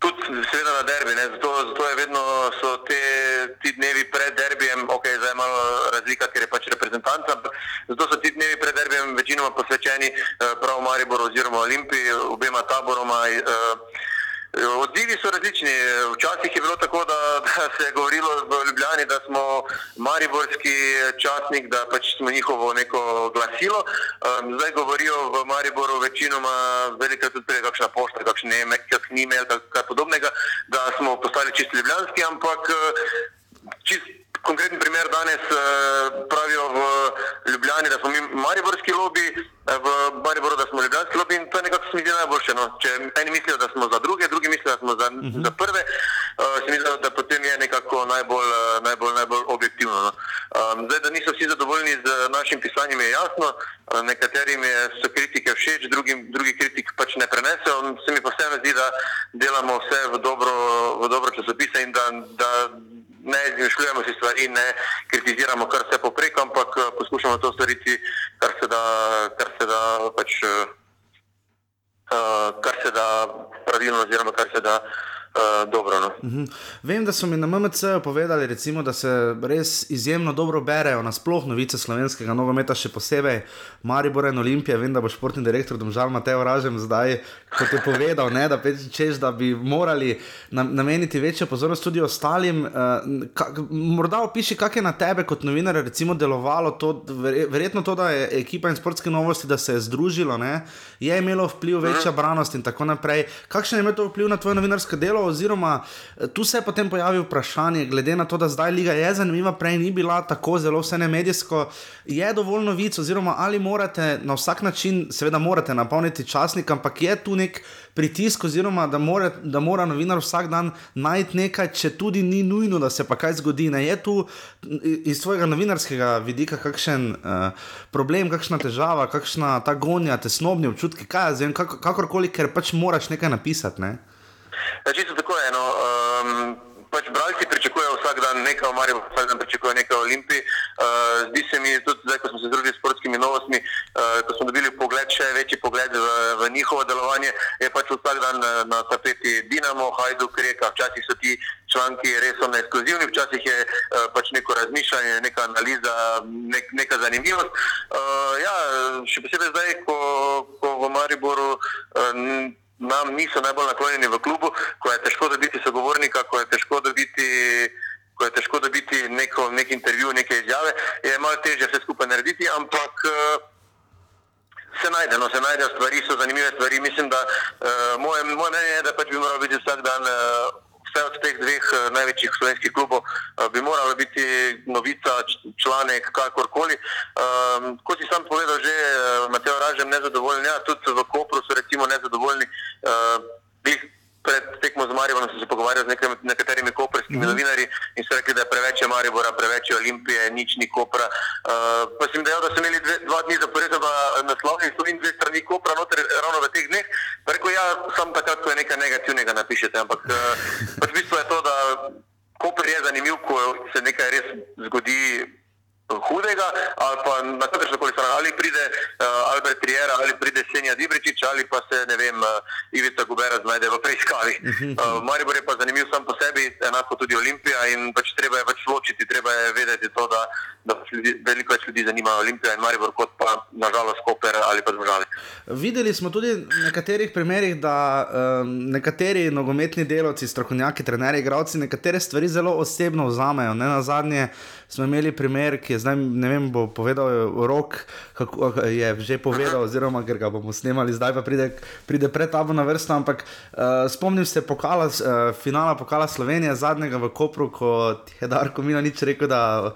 Tudi, seveda, na derbi. Zato, zato je vedno so te, ti dnevi pred derbijem, ok, zdaj je malo razlika, ker je pač reprezentanca. Zato so ti dnevi pred derbijem večinoma posvečeni uh, prav Mariboru oziroma Olimpiji, obema taboroma. Uh, Odzivi so različni. Včasih je bilo tako, da, da se je govorilo v Ljubljani, da smo mariborski časnik, da pač smo njihovo neko glasilo. Um, zdaj govorijo v Mariboru večinoma, velika tudi prej kakšna pošta, kakšen e-mail, kaj podobnega, da smo postali čisto ljubljanski, ampak čist konkreten primer danes pravijo v Ljubljani, da smo mi mariborski lobby, v Mariboru, da smo ljubljanski lobby in to je nekako se mi zdi najboljše. No. Če eni mislijo, da smo za druge, drugi mislijo, da smo za, uh -huh. za prve, uh, se mi zdi, da potem je nekako najbolj, najbolj, najbolj objektivno. No. Um, zdaj, da niso vsi zadovoljni z našim pisanjem, je jasno. Uh, nekaterim je, so kritike všeč, drugim, drugi kritik pač ne prenesejo. Se mi pa vseeno zdi, da delamo vse v dobro, v dobro časopise in da, da ne izmišljujemo si stvari, ne kritiziramo kar se poprek, ampak eh, poskušamo to storiti, kar se da, kar se da, pač, uh, kar se da pravilno, oziroma kar se da uh, uh, dobro. No. Uh -huh. Vem, da so mi na MMC povedali, recimo, da se res izjemno dobro berejo nasplošno novice slovenskega nogometa, še posebej Maribor in Olimpije. Vem, da bo športni direktor Domžal Mateo Ražem zdaj, kot je povedal, ne, da, češ, da bi morali nameniti večjo pozornost tudi ostalim. Uh, ka, morda opiši, kak je na tebe kot novinar recimo delovalo to, verjetno to, da je ekipa in sportske novosti, da se je združilo, ne, je imelo vpliv večja branost in tako naprej. Kakšen je imel to vpliv na tvoje novinarsko delo? Delo, oziroma eh, tu se je potem pojavilo vprašanje, glede na to, da zdaj Liga je zanimiva, prej ni bila tako zelo vse ne medijsko, je dovolj novic, oziroma ali morate na vsak način, seveda morate napolniti časnik, ampak je tu nek pritisk, oziroma da mora, da mora novinar vsak dan najti nekaj, če tudi ni nujno, da se pa kaj zgodi. Ne je tu iz svojega novinarskega vidika kakšen uh, problem, kakšna težava, kakšna ta gonja, tesnobni občutki, kaj je, kakorkoli, ker pač moraš nekaj napisati. Ne? Ja, čisto tako je. No. Um, pač bralci pričakujejo vsak dan nekaj, ali pa vsak dan pričakujejo nekaj o Olimpiji. Uh, zdi se mi tudi zdaj, ko smo se združili s sportskimi novostmi, uh, ko smo dobili pogled, še večji pogled v, v njihovo delovanje, je pač vsak dan na, na tapeti Dinamo, Hajduk, Reka. Včasih so ti članki res ekskluzivni, včasih je uh, pač neko razmišljanje, neka analiza, nek, neka zanimivost. Uh, ja, še posebej zdaj, ko, ko v Mariboru. Uh, nam niso najbolj naklonjeni v klubu, ko je težko dobiti sogovornika, ko je težko dobiti, ko je težko dobiti neko, nek intervju, neke izjave, je malo težje vse skupaj narediti, ampak uh, se najde, no, se najdejo stvari, so zanimive stvari. Mislim, da uh, moje, moje mnenje je, da pač bi moral biti vsak dan. Uh, vse od teh dveh uh, največjih slovenskih klubov uh, bi morala biti novica, članek, kakorkoli. Um, kot si sam povedal, že uh, Mateo Ražem nezadovoljen, ja, tudi v Kopru so recimo nezadovoljni. Uh, Pred tekmo z Marijo sem se pogovarjal z nekaj, nekaterimi koperskimi mm -hmm. novinarji in so rekli, da je preveč Maribora, preveč Olimpije, nič ni Kopra. Uh, pa sem dejal, da so imeli dve, dva dni zaporedoma naslovni in dve strani Kopra, noter ravno v teh dneh. Rekel ja, sam takrat, ko je nekaj negativnega napišete, ampak uh, pač bistvo je to, da Koper je zanimiv, ko se nekaj res zgodi hudega, ali pa na kakršno koli stran, ali pride uh, Albert Trier, ali pride Senja Dibričič, ali pa se, ne vem, uh, Ivica Gubera znajde v preiskavi. Uh, Maribor je pa zanimiv sam po sebi, enako tudi Olimpija in pač treba je pač ločiti, treba je vedeti to, da, da ljudi, veliko več ljudi zanima Olimpija in Maribor, kot pa nažalost Koper ali pa Zmožali. Videli smo tudi v nekaterih primerih, da um, nekateri nogometni delovci, strokovnjaki, trenerji, igravci nekatere stvari zelo osebno vzamejo. Ne na zadnje smo imeli primer, ki je zdaj, ne vem, bo povedal rok, kako je že povedal, oziroma ker ga bomo snemali, zdaj pa pride, pride pred tabo na vrsto. Ampak uh, spomnim se pokala, uh, finala pokala Slovenije, zadnjega v Kopru, ko je Darko Mino nič rekel, da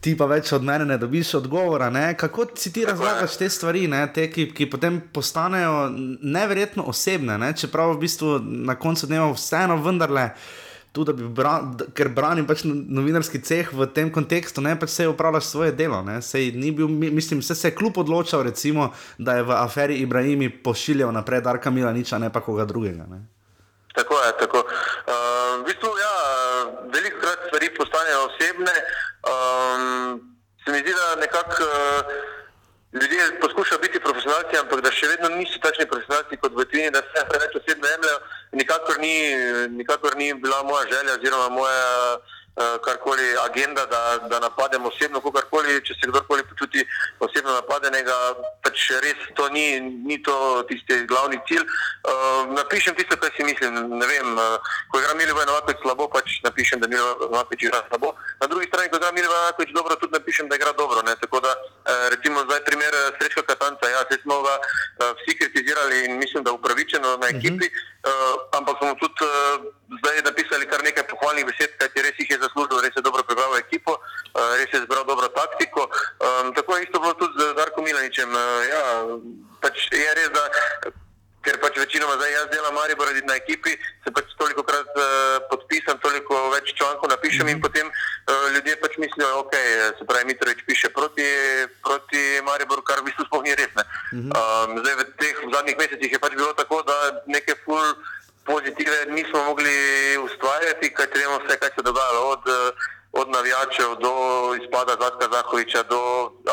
ti pa več od mene ne dobiš odgovora. Ne? Kako si ti razlagaš te stvari, ne? te, ki, ki potem postanejo neverjetno osebne, ne? čeprav v bistvu na koncu dneva vseeno vendarle. Tudi, bran, ker branim pač no, novinarski ceh v tem kontekstu, ne pač se je upravljal svoje delo. Sej bil, mislim, se, se je kljub odločal, recimo, da je v aferi Ibrahimi pošiljal naprej Darka Milaniča, ne pa koga drugega. Ne? Tako je. Tako. Uh, v bistvu, ja, veliko krat stvari postanejo osebne. Um, se mi zdi, da nekako uh, ljudje poskušajo biti profesionalci, ampak da še vedno niso takšni profesionalci kot v Tini, da se preveč osebno jemljajo nikakor ni, nikakor ni bila moja želja oziroma moja karkoli agenda, da, da napadem osebno kogarkoli, če se kdorkoli počuti osebno napadenega, pač res to ni, ni to tisti glavni cilj. Uh, napišem tisto, kar si mislim. Ne vem, uh, ko igram Milivo Novakovič slabo, pač napišem, da Milivo Novakovič igra slabo. Na drugi strani, ko igram Milivo Novakovič dobro, tudi napišem, da igra dobro. Ne? Tako da, uh, recimo zdaj primer Srečka Katanca, ja, se smo ga uh, vsi kritizirali in mislim, da upravičeno na ekipi. Uh -huh. Uh, ampak smo tudi uh, zdaj napisali kar nekaj pohvalnih besed, kajti res jih je zaslužil, res je dobro pripravil ekipo, uh, res je zbral dobro taktiko. Um, tako je isto bilo tudi z Darkom Milaničem. Uh, ja, pač je res, da ker pač večinoma zdaj jaz delam Maribor na ekipi, se pač toliko krat uh, podpisam, toliko več člankov napišem mm -hmm. in potem uh, ljudje pač mislijo, ok, se pravi, Mitrovič piše proti, proti Mariboru, kar v bistvu sploh ni res. Mm -hmm. um, zdaj v teh v zadnjih mesecih je pač bilo tako, da neke full pozitive nismo mogli ustvarjati, kaj trebamo vse, kaj se dogajalo. Od, uh, od navijačev do izpada Zlatka Zahoviča, do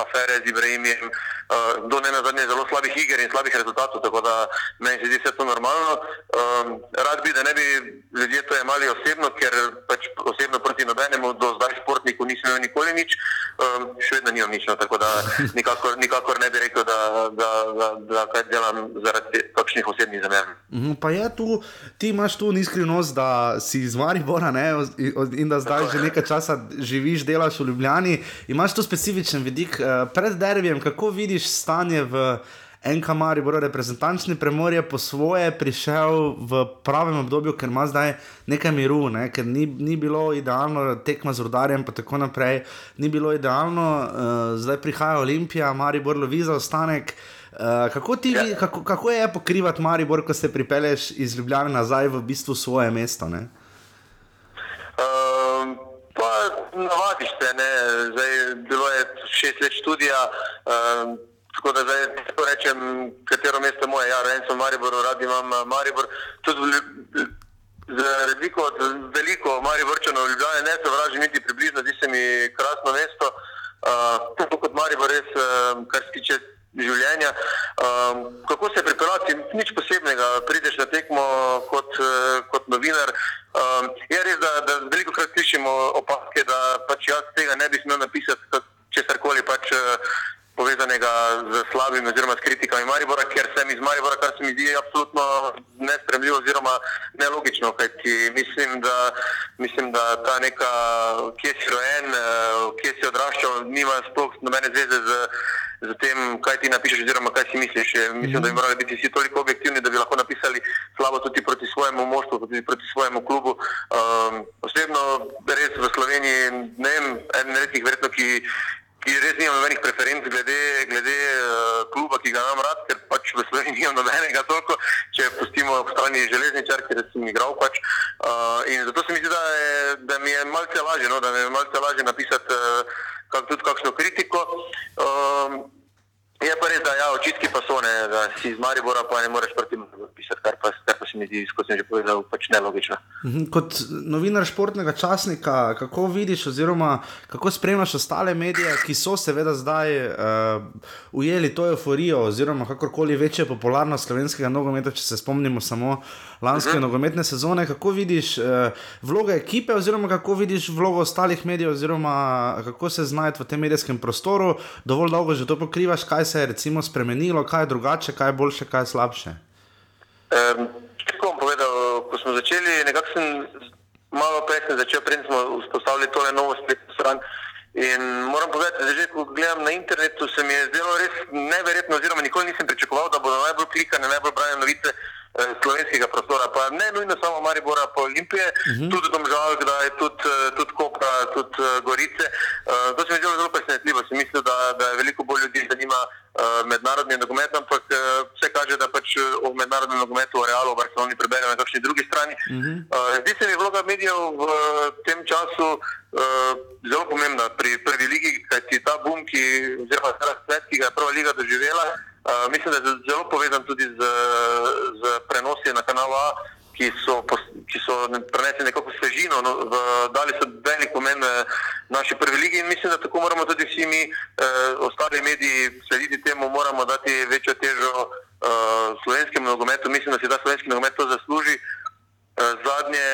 afere z Ibrahimom, uh, do ne nazadnje zelo slabih iger in slabih rezultatov, tako da meni se zdi vse to normalno. Um, rad bi, da ne bi ljudje to imeli osebno, ker pač osebno proti nobenemu do zdaj športniku nisem imel nikoli nič, um, še vedno nimam nič, no, tako da [LAUGHS] nikakor, nikakor ne bi rekel, da, da, da, da kaj delam zaradi kakšnih osebnih zamer. Mhm, pa je tu, ti imaš tu nizkrivnost, da si iz Maribora ne, in da zdaj že nekaj časa živiš, delaš v Ljubljani, imaš tu specifičen vidik. Eh, pred derbijem, kako vidiš stanje v NK Mariboru, reprezentančni premor je po svoje prišel v pravem obdobju, ker ima zdaj nekaj miru, ne? ker ni, ni bilo idealno tekma z rodarjem in tako naprej, ni bilo idealno, uh, zdaj prihaja Olimpija, Maribor lovi za ostanek. Uh, kako, ti, kako, kako je pokrivati Maribor, ko se pripelješ iz Ljubljana nazaj v bistvu svoje mesto? Uh, Pa navadiš se, ne? zdaj bilo je šest let študija, um, tako da zdaj lahko rečem, katero mesto je moje. Ja, rojen sem v Mariboru, rad imam eh, Maribor. Tudi za razliko od veliko Mariborčanov v Ljubljani ne se vražim niti približno, zdi se mi krasno mesto. Uh, kot Maribor res, uh, kar se tiče življenja. Um, kako se pripeljati, nič posebnega, prideš na tekmo kot, uh, kot novinar. Um, je res, da, da veliko krat slišimo opazke, da pač jaz tega ne bi smel napisati, česar koli pač. Povezanega z slabimi oziroma s kritikami Maribora, ker sem iz Maribora, kar se mi zdi absolutno nespremljivo oziroma nelogično, kajti mislim, da, mislim, da ta neka, kje si rojen, uh, kje si odraščal, nima sploh nobene zveze z z tem, kaj ti napišeš, oziroma kaj si misliš. Mislim, da bi morali biti vsi toliko objektivni, da bi lahko napisali slabo tudi proti svojemu moštvu, tudi proti svojemu klubu. Um, osebno, res v Sloveniji, ne vem, en redkih verjetno, ki, ki res nima nobenih preferenc glede, glede uh, kluba, ki ga imam rad, ker pač v Sloveniji [LAUGHS] nimam nobenega toliko, če pustimo ob strani železničar, ker sem igral pač. Uh, in zato se mi zdi, da, je, da mi je malce lažje, no, da mi je malce lažje napisati. Uh, kak, tudi kakšno kritiko. Um, je pa res, da ja, očitki pa so ne, da si iz Maribora, pa ne moreš proti Mariboru pisati, kar pa, kar pa se mi zdi, kot sem že povedal, pač nelogično. Mhm, kot novinar športnega časnika, kako vidiš, oziroma kako spremljaš ostale medije, ki so seveda zdaj uh, ujeli to euforijo, oziroma kakorkoli večjo popularnost slovenskega nogometa, če se spomnimo samo lanske uh -huh. nogometne sezone. Kako vidiš uh, vlogo ekipe, oziroma kako vidiš vlogo ostalih medijev, oziroma kako se znajdeš v tem medijskem prostoru, dovolj dolgo že to pokrivaš, kaj se je recimo spremenilo, kaj je drugače, kaj je boljše, kaj je slabše. Um, tako bom povedal, ko smo začeli, nekako sem malo prej začel, prej smo vzpostavili tole novo spletno stran. In moram povedati, da že ko gledam na internetu, se mi je zdelo res neverjetno, oziroma nikoli nisem pričakoval, da bodo najbolj klikane, najbolj brane novice eh, slovenskega prostora. Pa ne nujno samo Maribora, pa Olimpije, uh -huh. tudi Domžal, kdaj tudi, eh, tudi Kopra, tudi eh, Gorice. Eh, to se mi je zdelo zelo presenetljivo. Sem mislil, da, da je veliko bolj ljudi zanima eh, mednarodni nogomet, ampak eh, vse kaže, da pač eh, o mednarodnem nogometu, o Realu, o Barceloni preberemo na kakšni drugi strani. Uh -huh. uh, zdi se mi vloga medijev v tem času zelo pomembna pri prvi ligi, kajti ta boom, ki, oziroma ta razplet, ki ga je prva liga doživela, uh, mislim, da je zelo povezan tudi z, z prenosi na kanalu A. Ki so, ki so prenesli nekako svežino, no, v, dali so velik pomen eh, naši prvi ligi in mislim, da tako moramo tudi vsi mi, eh, ostali mediji, slediti temu, moramo dati večjo težo eh, slovenskemu nogometu. Mislim, da si ta slovenski nogomet to zasluži. Eh, Zadnje,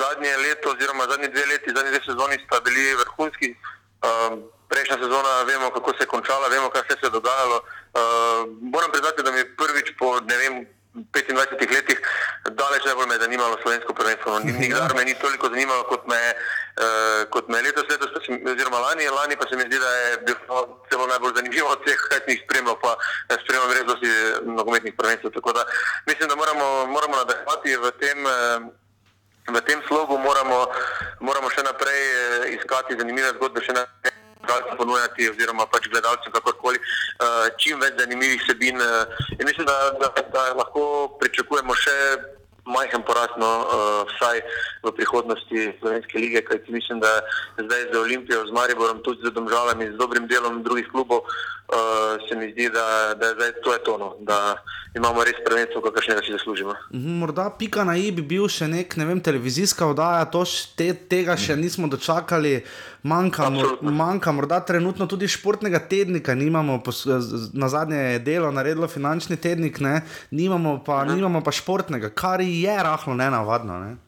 zadnje leto, oziroma zadnji dve leti, zadnji dve sezoni sta bili vrhunski. Eh, Prejšnja sezona, vemo, kako se je končala, vemo, kaj vse se je dogajalo. Eh, Moram priznati, da mi je prvič po ne vem, 25 letih daleč najbolj me je zanimalo slovensko prvenstvo. No, ni- Nikdar me ni toliko zanimalo, kot me, uh, kot me je letos, letos pa se mi- oziroma lani, lani pa se mi zdi, da je bilo celo najbolj zanimivo od vseh, kaj sem jih spremljal, pa eh, spremljam res dosti nogometnih prvenstv. Tako da mislim, da moramo, moramo nadaljevati v tem. Uh, V tem slogu moramo, moramo še naprej eh, iskati zanimive zgodbe, še naprej gledalcem ponujati, oziroma pač gledalcem, kakorkoli, eh, čim več zanimivih sebin. eh, In mislim, da, da, da lahko pričakujemo še majhen porast, no, eh, vsaj v prihodnosti Slovenske lige, kajti mislim, da zdaj z Olimpijo, z Mariborom, tudi z Domžalami, z dobrim delom drugih klubov, eh, se mi zdi, da, da zdaj to je tono, da imamo res prvenstvo, kakršnega si zaslužimo. Mhm, Morda pika na i bi bil še nek, ne vem, televizijska oddaja, to te, tega še nismo dočakali. Manjka, mor, manjka morda trenutno tudi športnega tednika, nimamo, pos, na zadnje je delo naredilo finančni tednik, ne, nimamo, pa, nimamo pa športnega, kar je rahlo nenavadno. Ne.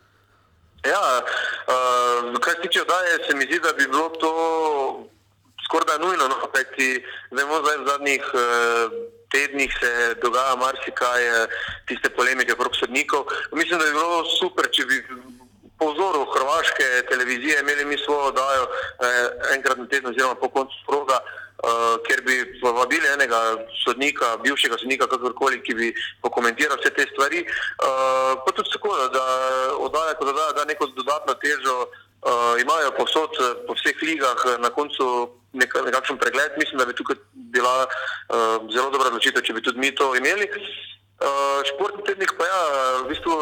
Ja, uh, kar se tiče oddaje, se mi zdi, da bi bilo to skoraj nujno. No? Kajti vemo, da v zadnjih uh, tednih se dogaja marsikaj, eh, tiste polemike okrog sodnikov. Mislim, da bi bilo super, če bi po vzoru hrvaške televizije imeli mi svojo oddajo eh, enkrat na teden, oziroma po koncu proga. Uh, ker bi povabili enega sodnika, bivšega sodnika, kakorkoli, ki bi pokomentiral vse te stvari. Uh, pa tudi tako, da oddaja kot oddaja da neko dodatno težo, uh, imajo posod eh, po vseh ligah eh, na koncu neka, nekakšen pregled. Mislim, da bi tukaj bila uh, zelo dobra odločitev, če bi tudi mi to imeli. Uh, športni tednik pa ja, v bistvu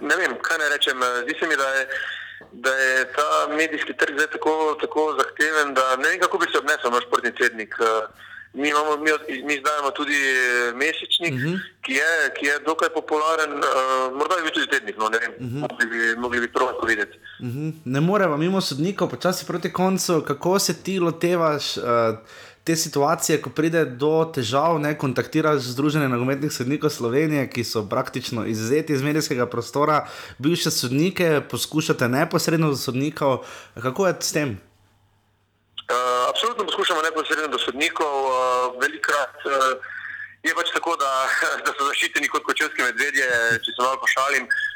ne vem, kaj naj rečem. eh, Zdi se mi, da je da je ta medijski trg zdaj tako, tako zahteven, da ne vem, kako bi se obnesel naš športni tednik. Eh, Mi, imamo, mi, mi izdajamo tudi eh, mesečnik, uh -huh. ki, je, ki je dokaj popularen, uh, morda bi bil tudi tednik, no, ne vem, uh -huh. mogli bi, mogli bi prav to videti. Mhm. Ne moremo mimo sodnikov, počasi proti koncu, kako se ti lotevaš. Uh, Te situacije, ko pride do težav, ne kontaktiraš Združenje nogometnih sodnikov Slovenije, ki so praktično izuzeti iz medijskega prostora, bivše sodnike, poskušate neposredno do sodnikov. Kako je s tem? Uh, absolutno poskušamo neposredno do sodnikov. Uh, velikrat uh, je pač tako, da, [LAUGHS] da so zaščiteni kot kočevski medvedje, če se malo pošalim. Uh,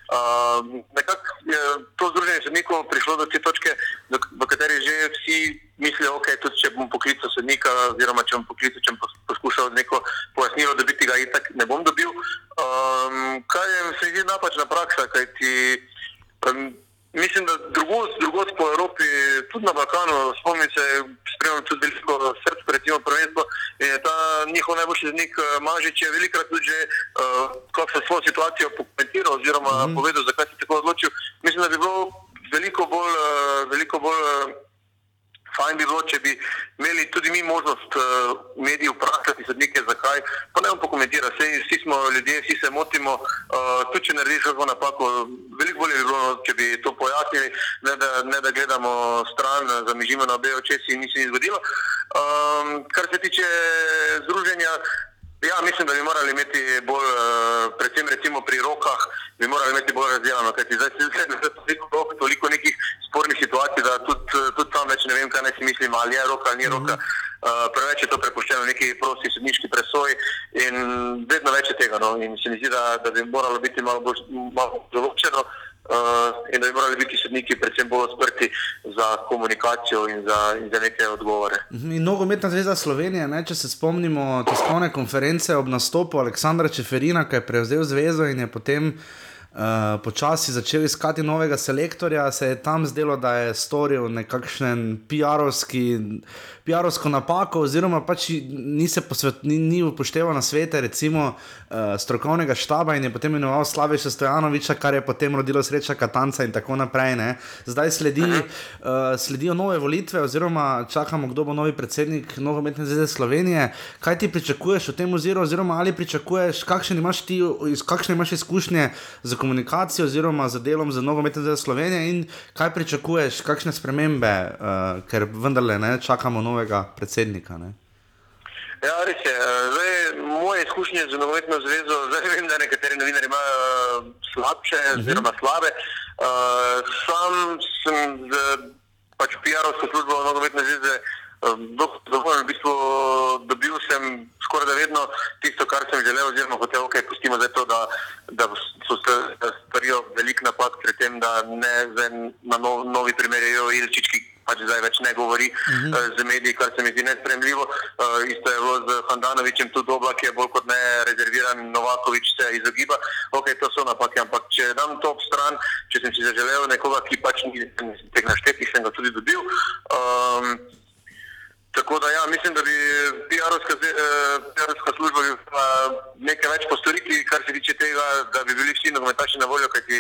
nekako je to združenje sodnikov prišlo do te točke, v kateri že vsi mislijo, ok, tudi če bom poklical sodnika, oziroma če bom poklical, če bom pos- poskušal neko pojasnilo dobiti, ga itak ne bom dobil. Um, kar je se mi zdi napačna praksa, kajti um, Mislim, da drugod po Evropi, tudi na Balkanu, spomnim se, spremljam tudi veliko srpsko, recimo prvenstvo, je ta njihov najboljši znik Mažič je velikrat tudi že uh, kakšno svojo situacijo pokomentiral oziroma mm -hmm. povedal, zakaj se je tako odločil. Mislim, da bi bilo veliko bolj, uh, veliko bolj uh, fajn bi bilo, če bi imeli tudi mi možnost uh, mediji vprašati sodnike, zakaj, pa ne bom pokomentira, vsi, vsi smo ljudje, vsi se motimo, uh, tudi če narediš kakšno napako, veliko bolje bi bilo, no, če bi to pojasnili, ne da, ne da gledamo stran, zamižimo na obe očesi in nič se ni zgodilo. Um, kar se tiče združenja, Ja, mislim, da bi morali imeti bolj, uh, predvsem recimo pri rokah, bi morali imeti bolj razdelano, kajti zdaj se zdaj se toliko rok, toliko nekih spornih situacij, da tudi, eh, tudi sam več ne vem, kaj naj si mislim, ali je roka ali ni roka. Uh, preveč je to prepuščeno neki prosti sodniški presoji in vedno več je tega. No? In se mi zdi, da, da bi moralo biti malo bolj malo določeno. Uh, in da bi morali biti sodniki predvsem bolj odprti za komunikacijo in za, in za neke odgovore. Mhm, In nogometna zveza Slovenije, ne, če se spomnimo tiskovne konference ob nastopu Aleksandra Čeferina, ki je prevzel zvezo in je potem uh, počasi začel iskati novega selektorja, se je tam zdelo, da je storil nekakšen PR-ovski. PR-ovsko napako, oziroma pač ni posvet, ni, ni upošteval na svete, recimo uh, strokovnega štaba in je potem imenoval Slaviša Stojanoviča, kar je potem rodilo sreča Katanca in tako naprej. Ne. Zdaj sledi, uh, sledijo nove volitve, oziroma čakamo, kdo bo novi predsednik Nogometne zveze Slovenije. Kaj ti pričakuješ v tem oziru, oziroma ali pričakuješ, kakšne imaš ti, kakšne imaš izkušnje z komunikacijo, oziroma z delom za Nogometne zveze Slovenije in kaj pričakuješ, kakšne spremembe, uh, ker vendarle ne čakamo novega predsednika. Ne. Ja, res je. Zdaj, moje izkušnje z nogometno zvezo, zdaj vem, da nekateri novinari imajo uh, slabše, oziroma slabe. Uh, sam sem z pač PR-ovsko službo nogometne zveze zadovoljen. V bistvu dobil sem skoraj da vedno tisto, kar sem želel, oziroma hotel, ok, pustimo zdaj to, da, da so da storijo velik napad pri tem, da ne zdaj na nov, novi primer je Ilčič, ki pač zdaj več ne govori Mhm. uh, z mediji, kar se mi zdi nespremljivo. Uh, isto je bilo z Handanovičem, tudi Oblak je bolj kot ne rezerviran, Novakovič se izogiba. Ok, to so napake, ampak če dam to ob stran, če sem si zaželel nekoga, ki pač ni teh naštetih, sem ga tudi dobil. Um, Tako da ja, mislim, da bi PR-ovska eh, PR-ovska služba bi nekaj več postoriti, kar se tiče tega, da bi bili vsi nogometaši na voljo, kajti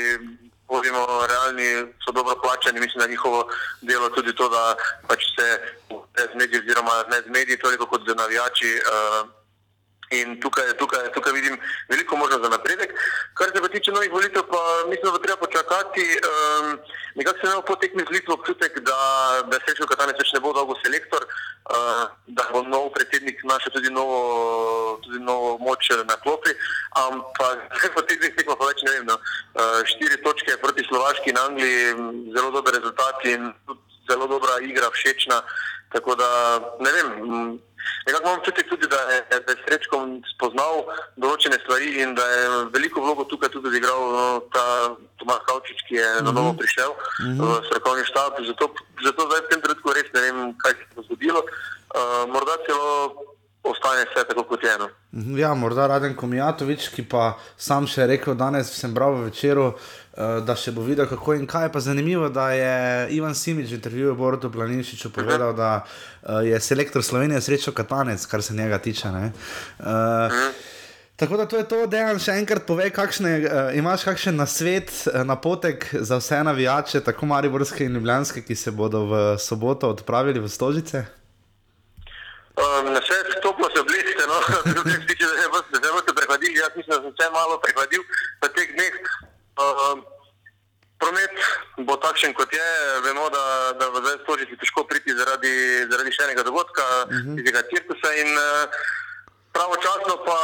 bodimo realni, so dobro plačani. Mislim, da njihovo delo tudi to, da pač se z mediji oziroma ne z mediji, toliko kot z navijači. Uh, In tukaj, tukaj, tukaj vidim veliko možnost za napredek. Kar se pa tiče novih volitev, pa mislim, da bo treba počakati. Um, nekako sem imel po tekmi z Litvo občutek, da, da Srečo Katanec več ne bo dolgo selektor, uh, da bo nov predsednik našel tudi novo, tudi novo moč na klopi. Ampak po teh dveh tekmah pa več ne vem. No. Uh, štiri točke proti Slovaški in Angliji, m, zelo dober rezultat in zelo dobra igra, všečna. Tako da ne vem. Nekako imam občutek tudi, da je, da je Srečkom spoznal določene stvari in da je veliko vlogo tukaj tudi odigral no, ta Tomas Kavčič, ki je na novo Mhm. prišel Mhm. v strokovni štab. Zato, zato zdaj v tem trenutku res ne vem, kaj se bo zgodilo. Uh, morda celo ostane vse tako, kot je. No. Mhm, Ja, morda Raden Komijatovič, ki pa sam še rekel danes, sem bral v večeru, eh, da še bo videl, kako in kaj. Pa zanimivo, da je Ivan Simič v intervjuju Borutu Planinšiču povedal, da eh, je selektor Slovenije srečo Katanec, kar se njega tiče. ne. Eh, Tako da to je to, dejan še enkrat povej, kakšne, uh, imaš kakšen nasvet, uh, napotek za vse navijače, tako Mariborske in Ljubljanske, ki se bodo v soboto odpravili v Stožice? Um, na vse stopno se oblečite, no, [LAUGHS] se tiče, da se boste- da se boste prehladili. Jaz mislim, da sem vse malo prehladil v teh dneh. Um, promet bo takšen, kot je. Vemo, da, da v zdaj stožici težko priti zaradi, zaradi še enega dogodka, Mhm. iz tega cirkusa. In, uh, Pravočasno pa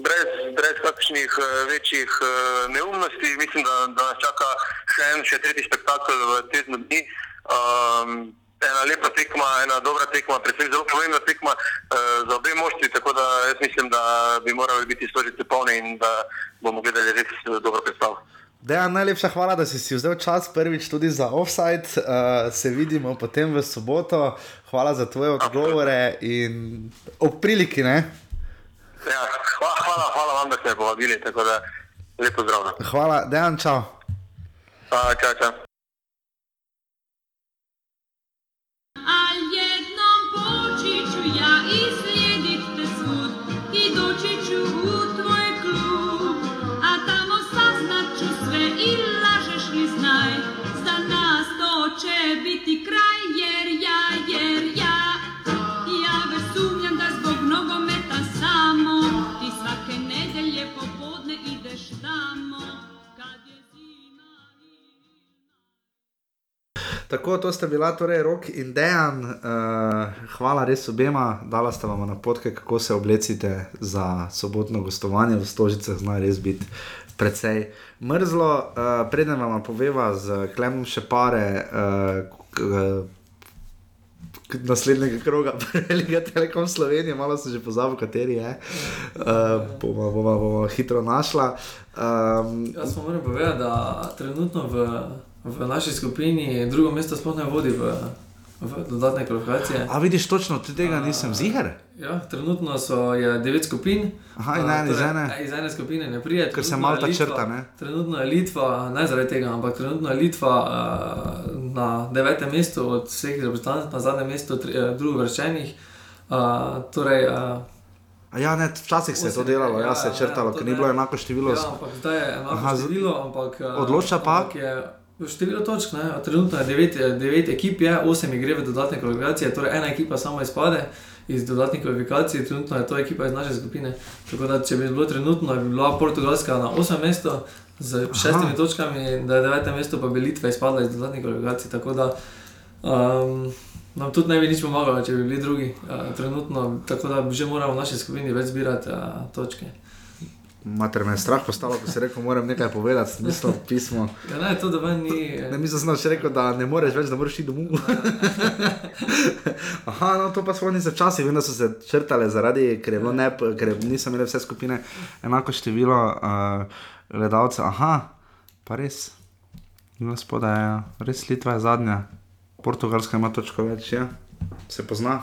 brez, brez kakšnih uh, večjih uh, neumnosti, mislim, da, da nas čaka še en, še tretji spektakel v tednu dni. Um, ena lepa tekma, ena dobra tekma, predvsem zelo pomembna tekma uh, za obe moštvi, tako da jaz mislim, da bi morali biti stožice polne in da bomo gledali res eh, dobro predstavo. Dejan, najlepša hvala, da si si vzel čas prvič tudi za offside. Uh, se vidimo potem v soboto. Hvala za tvoje odgovore in ob priliki. Ne? Ja, hvala, hvala, hvala vam, da ste povabili, tako da lepo zdrav. Hvala, Dejan, čau. A, čau, čau. Tako, to sta bila torej Rok in Dejan. Uh, hvala res obema, dala sta vam napotke, kako se oblecite za sobotno gostovanje v Stožicah, zna res biti precej mrzlo. Uh, preden vam poveva z Klemom še pare, uh, naslednjega kroga, [LAUGHS] Liga Telekom Slovenije, malo sem že pozabil, kateri je. Uh, bomo, bomo, bomo hitro našla. Um, Jaz moram povedati, da trenutno v, v naši skupini drugo mesto sploh ne vodi v, v dodatne kvalifikacije. a vidiš točno, ti tega nisem ziger. Ja, trenutno so je devet skupin. Aha, in ena iz torej, ene. Iz ene skupine ne pride. Ker se je Malta Litva- črta, ne? Trenutno je Litva, ne zaradi tega, ampak trenutno je Litva uh, na devetem mestu od vseh reprezentantov, na zadnjem mestu tri- eh, drugovrščenih. Uh, torej, uh, ja, ne, včasih se je to delalo, ja, se je črtalo, ker ni bilo enako število. Ja, ampak zdaj je enako Aha, število, ampak. Odloča pa? ampak Je, število točk, ne? trenutno je devet, eh, devet ekip, je, osem gre v dodatne kvalifikacije, torej ena ekipa samo izpade iz dodatnih kvalifikacij, trenutno je to ekipa iz naše skupine. Tako da, če bi bilo trenutno, bi bila Portugalska na osmem mestu z šestimi Aha. točkami, da je devetem mestu pa bi Litva izpadla iz dodatnih kvalifikacij. Tako da um, nam tudi ne bi nič pomagalo, če bi bili drugi. Uh, trenutno, tako da že moramo v naši skupini več zbirati uh, točke. Mater me je strah postalo, ko si rekel, moram nekaj povedati, smisel pismo. Ja, ne, to da ven ni. Ne, sem še rekel, da ne moreš več, da moraš iti domov. [LAUGHS] Aha, no to pa spomnim se včasih, vem, da so se črtale zaradi, ker, je bilo ne, ker niso imeli vse skupine enako število uh, gledalcev. Aha, pa res. Gospoda je, res Litva je zadnja, Portugalska ima točko več, ja. se pozna.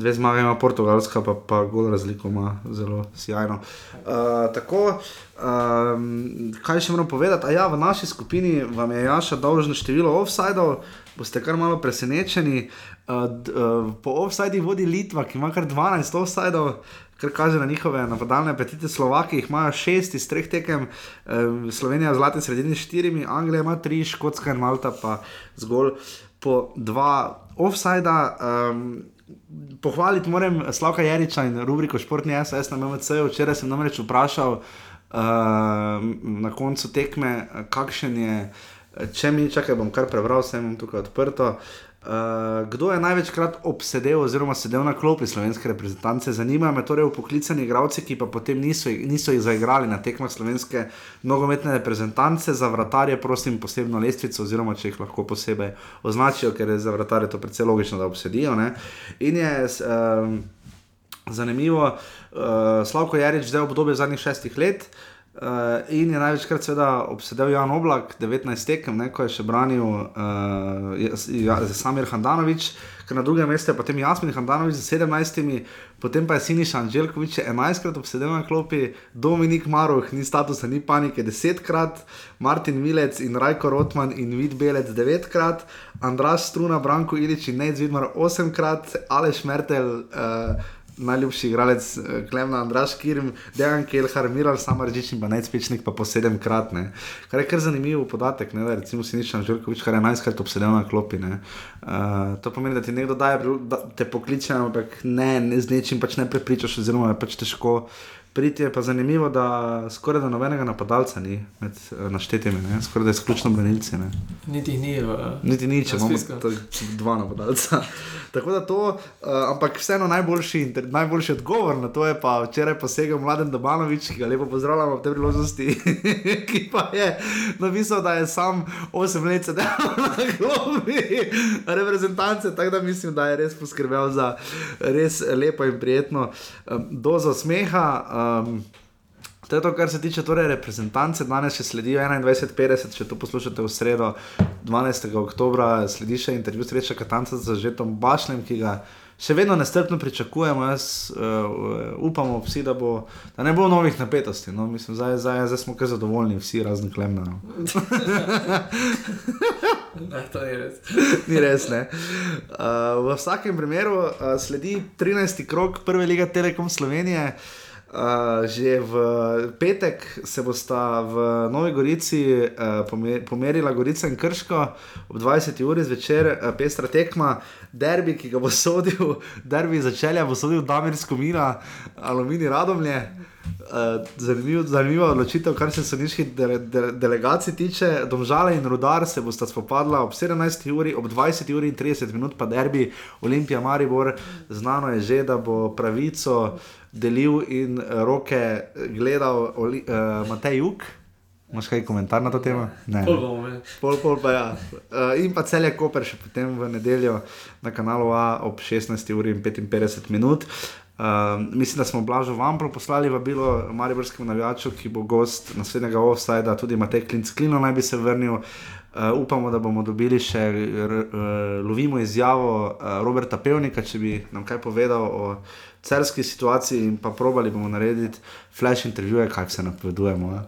Dve zmage ima Portugalska, pa, pa gol razliko ima zelo sjajno. Uh, tako, um, kaj še moram povedati? A ja, v naši skupini vam je Jaša dolžno število offsajdov, boste kar malo presenečeni. Uh, d, uh, po offsajdih vodi Litva, ki ima kar 12 offsajdov. Kar kaže na njihove napadalne apetite, Slovaki jih imajo šest iz treh tekem, eh, Slovenija v zlati sredini s štirimi, Anglija ima tri, Škotska in Malta pa zgolj po dva offsajda. Um, pohvaliti moram Slavka Jariča in rubriko Športni SS na MMC. Včeraj sem namreč vprašal uh, na koncu tekme, kakšen je, če mi čakaj, bom kar prebral, vse imam tukaj odprto. Uh, kdo je največkrat obsedel oziroma sedel na klopi slovenske reprezentance? Zanimajo me torej upoklicani igralci, ki pa potem niso, niso jih zaigrali na tekmah slovenske nogometne reprezentance. Za vratarje prosim posebno lestvico, oziroma če jih lahko posebej označijo, ker je za vratarje to precej logično, da obsedijo. Ne? In je um, zanimivo, uh, Slavko Jarič zdaj obdobje zadnjih šestih let. Uh, in je največkrat seveda obsedel Jan Oblak, 19 tekem, ne, ko je še branil uh, ja, Samir Handanovič, ker na drugem mestu je potem Jasmin Handanovič z 17, potem pa je Siniša Anželkovič 11krat obsedel na klopi, Dominik Maroh, ni statusa, ni panike, 10krat, Martin Milec in Rajko Rotman in Vid Belec 9krat, Andraš Struna, Branko Ilič in Nec Vidmar 8krat, Aleš Mertel. Uh, najljubši igralec eh, Klemna, Andraš Kirm, Dejan Kelhar, Miral Samaržič in pa Necpečnik pa po sedemkrat. Kar je kar zanimiv podatek, ne, da je recimo Siničan Žurkovič kar 11krat obsedel na klopi. Ne. Uh, to pomeni, da ti nekdo daje, da te pokliče, ampak ne, ne z nečim pač ne prepričaš, oziroma je pač težko. Priti je pa zanimivo, da skoraj da nobenega napadalca ni med eh, naštetimi, ne? skoraj da izključno branilci. Ne? Niti ni v. Niti ni, če imamo spisku. to- dva napadalca. [LAUGHS] Tako da to, uh, ampak vseeno najboljši, najboljši odgovor na to je pa včeraj posegel Mladen Dobanovič, ki ga lepo pozdravljamo v tej priložnosti, [LAUGHS] ki pa je napisal, da je sam 8 let sedel [LAUGHS] na globi reprezentance, tako da mislim, da je res poskrbel za res lepo in prijetno um, dozo smeha. Um, To je to, kar se tiče torej reprezentance. Danes še sledijo 21:50, če to poslušate v sredo, 12. oktober, sledi še intervju sreča Katanca z Žetom Bašlem, ki ga še vedno nestrpno pričakujemo. Jaz uh, upamo vsi, da, bo, da ne bo novih napetosti. No? Mislim, zdaj, zdaj, zdaj smo kar zadovoljni, vsi razen Klemna. No. [LAUGHS] Ne, to ni res. Ni res, ne. Uh, v vsakem primeru uh, sledi 13. krok prve lige Telekom Slovenije. Uh, že v petek se bosta v Novi Gorici uh, pomer, pomerila Gorica in Krško ob 20. uri zvečer, uh, pestra tekma, derbi, ki ga bo [LAUGHS] sodil, derbi začelja bo sodil Damir Skomina, Alumini Radomlje. Uh, zanimiv, zanimiva odločitev, kar se sodniških dele, dele, delegacij tiče. Domžale in Rudar se bosta spopadla ob 17. uri, ob 20. uri in 30 minut pa derbi Olimpija Maribor. Znano je že, da bo pravico delil in eh, roke gledal Oli, uh, Matej Juk. Imaš kaj komentar na to temo? Ne. Pol bomo. Pol, pol pa ja. Uh, in pa cel je Koper še potem v nedeljo na kanalu A ob 16. uri in 55 minut. Uh, mislim, da smo Blažo Vampro poslali vabilo Mariborskemu navijaču, ki bo gost naslednjega offsajda, tudi Matej Klinc Klino naj bi se vrnil. Uh, upamo, da bomo dobili še, uh, lovimo izjavo uh, Roberta Pevnika, če bi nam kaj povedal o celski situaciji in pa probali bomo narediti flash intervjuje, kaj se napovedujemo, a?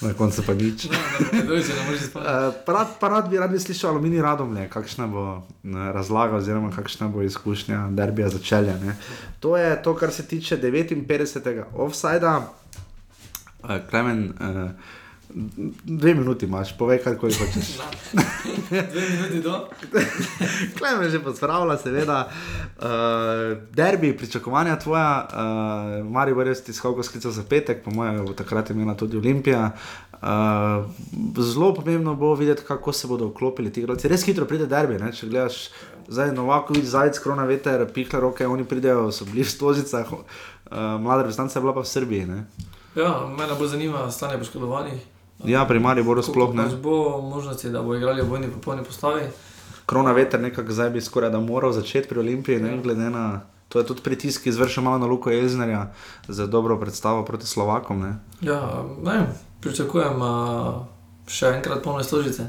na koncu pa nič. Napovedujte, ne moreš spati. Uh, pa rad, pa rad bi, rad bi slišal aluminij radomlje, kakšna bo ne, razlaga oziroma kakšna bo izkušnja derbija začelja. Ne. To je to, kar se tiče 59. offsajda. Uh, Klemen, uh, dve minuti imaš, povej karkoli hočeš. [LAUGHS] Dve minuti do. [LAUGHS] Klemen že pozdravlja, seveda. Uh, derbi, pričakovanja tvoja, uh, Mari bo res tiskal sklical za petek, po mojem, bo takrat imela tudi Olimpija. Uh, zelo pomembno bo videti, kako se bodo vklopili ti igralci. Res hitro pride derbi, ne? če gledaš zdaj Novakovič, Zajec, Krona veter, pihle roke, oni pridejo, so bili v Stožicah, uh, mlada reprezentanca je bila pa v Srbiji. Ne? Ja, mene bo zanima stanje poškodovanih. Ja, pri Mariboru sploh ne. Bo možnosti, da bo igrali v bojni popolni postavi. Krona veter nekako zdaj bi skoraj da moral začeti pri Olimpiji, ne glede na. To je tudi pritisk, ki izvršil malo na Luko Elznerja za dobro predstavo proti Slovakom. Ne? Ja, ne pričakujem uh, še enkrat polne složice.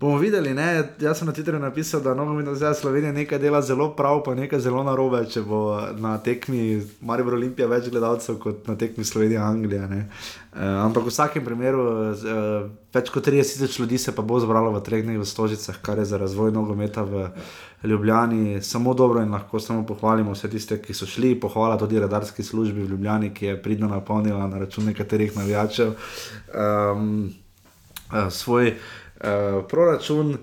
Bomo videli, ne? jaz sem na Twitterju napisal, da nogometna zveza Slovenije nekaj dela zelo prav, pa nekaj zelo narobe, če bo na tekmi Maribor Olimpija več gledalcev kot na tekmi Slovenija Anglija. ne. Uh, ampak v vsakem primeru uh, več kot 30 tisoč ljudi se pa bo zbralo v treh dneh v Stožicah, kar je za razvoj nogometa v Ljubljani samo dobro in lahko samo pohvalimo vse tiste, ki so šli. Pohvala tudi redarski službi v Ljubljani, ki je pridno napolnila na račun nekaterih navijačev um, uh, svoj uh, proračun.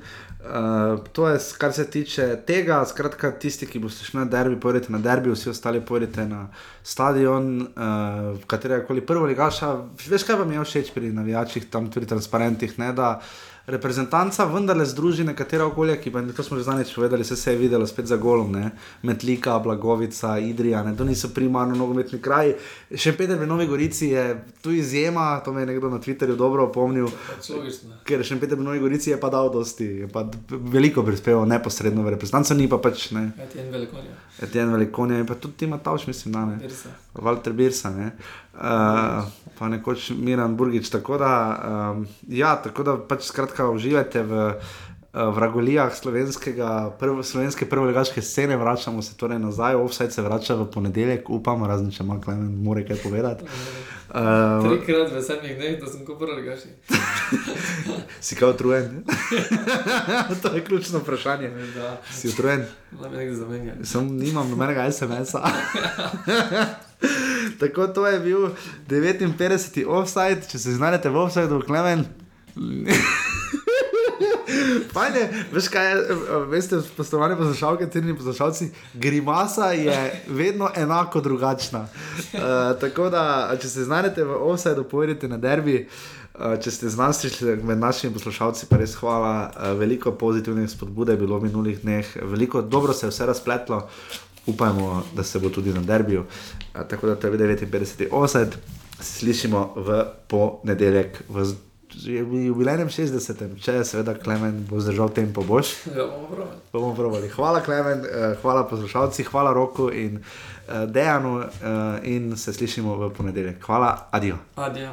Uh, to je, kar se tiče tega, skratka, tisti, ki boste šli na derbi, pojdite na derbi, vsi ostali pojdite na stadion, uh, katerega koli prvo ligaša. Veš, kaj vam je všeč pri navijačih, tam tudi transparentih, ne da reprezentanca vendarle združi nekatera okolja, ki pa to smo že znani povedali, se, se je videlo spet za golom, ne? Metlika, Blagovica, Idrija, ne? to niso primarno nogometni kraji. Še Peter v Novi Gorici je tu izjema, to me je nekdo na Twitterju dobro opomnil. Pač. Ker še Peter v Novi Gorici je pa dal dosti, je pa veliko prispeval neposredno v reprezentanco, ni pa pač ne. Etienne Velikonja. Etienne Velikonja in pa tudi Tima Tavš, mislim, da ne. Birsa. Walter Birsa, ne. Uh, pa nekoč Miran Burgič, tako da, um, ja, tako da pač skratka uživate v uh, vragolijah slovenskega, prvo, slovenske prvolegaške scene, vračamo se torej nazaj, offside se vrača v ponedeljek, upam, razen če ima Klemen, more kaj povedati. Uh, Trikrat v sedmih dneh, da sem kupil regaši. [LAUGHS] si kao utrujen? [LAUGHS] to je ključno vprašanje. Da. Si utrujen? Da me nekdo zamenja. Sem nimam nobenega SMS-a. [LAUGHS] [LAUGHS] Tako to je bil 59. offside, če se znajdete v offsideu, klemen. [LAUGHS] Fajn je, veš kaj, veste, spoštovane poslušalke, cenjeni poslušalci, grimasa je vedno enako drugačna. Uh, tako da, če se znajdete v offsideu, pojdite na derbi. Uh, če ste znanstveni med našimi poslušalci, pa res hvala. Uh, veliko pozitivnih spodbud je bilo v minulih dneh, veliko dobro se je vse razpletlo. Upajmo, da se bo tudi na derbiju. Tako da to je 59. offset, slišimo v ponedeljek. V z- jubilejnem 60. Če je seveda Klemen bo zdržal tempo, boš. Ja, bomo probali. Hvala, Klemen, eh, hvala poslušalci, hvala Roku in uh, Dejanu uh, in se slišimo v ponedeljek. Hvala, adijo. Adijo.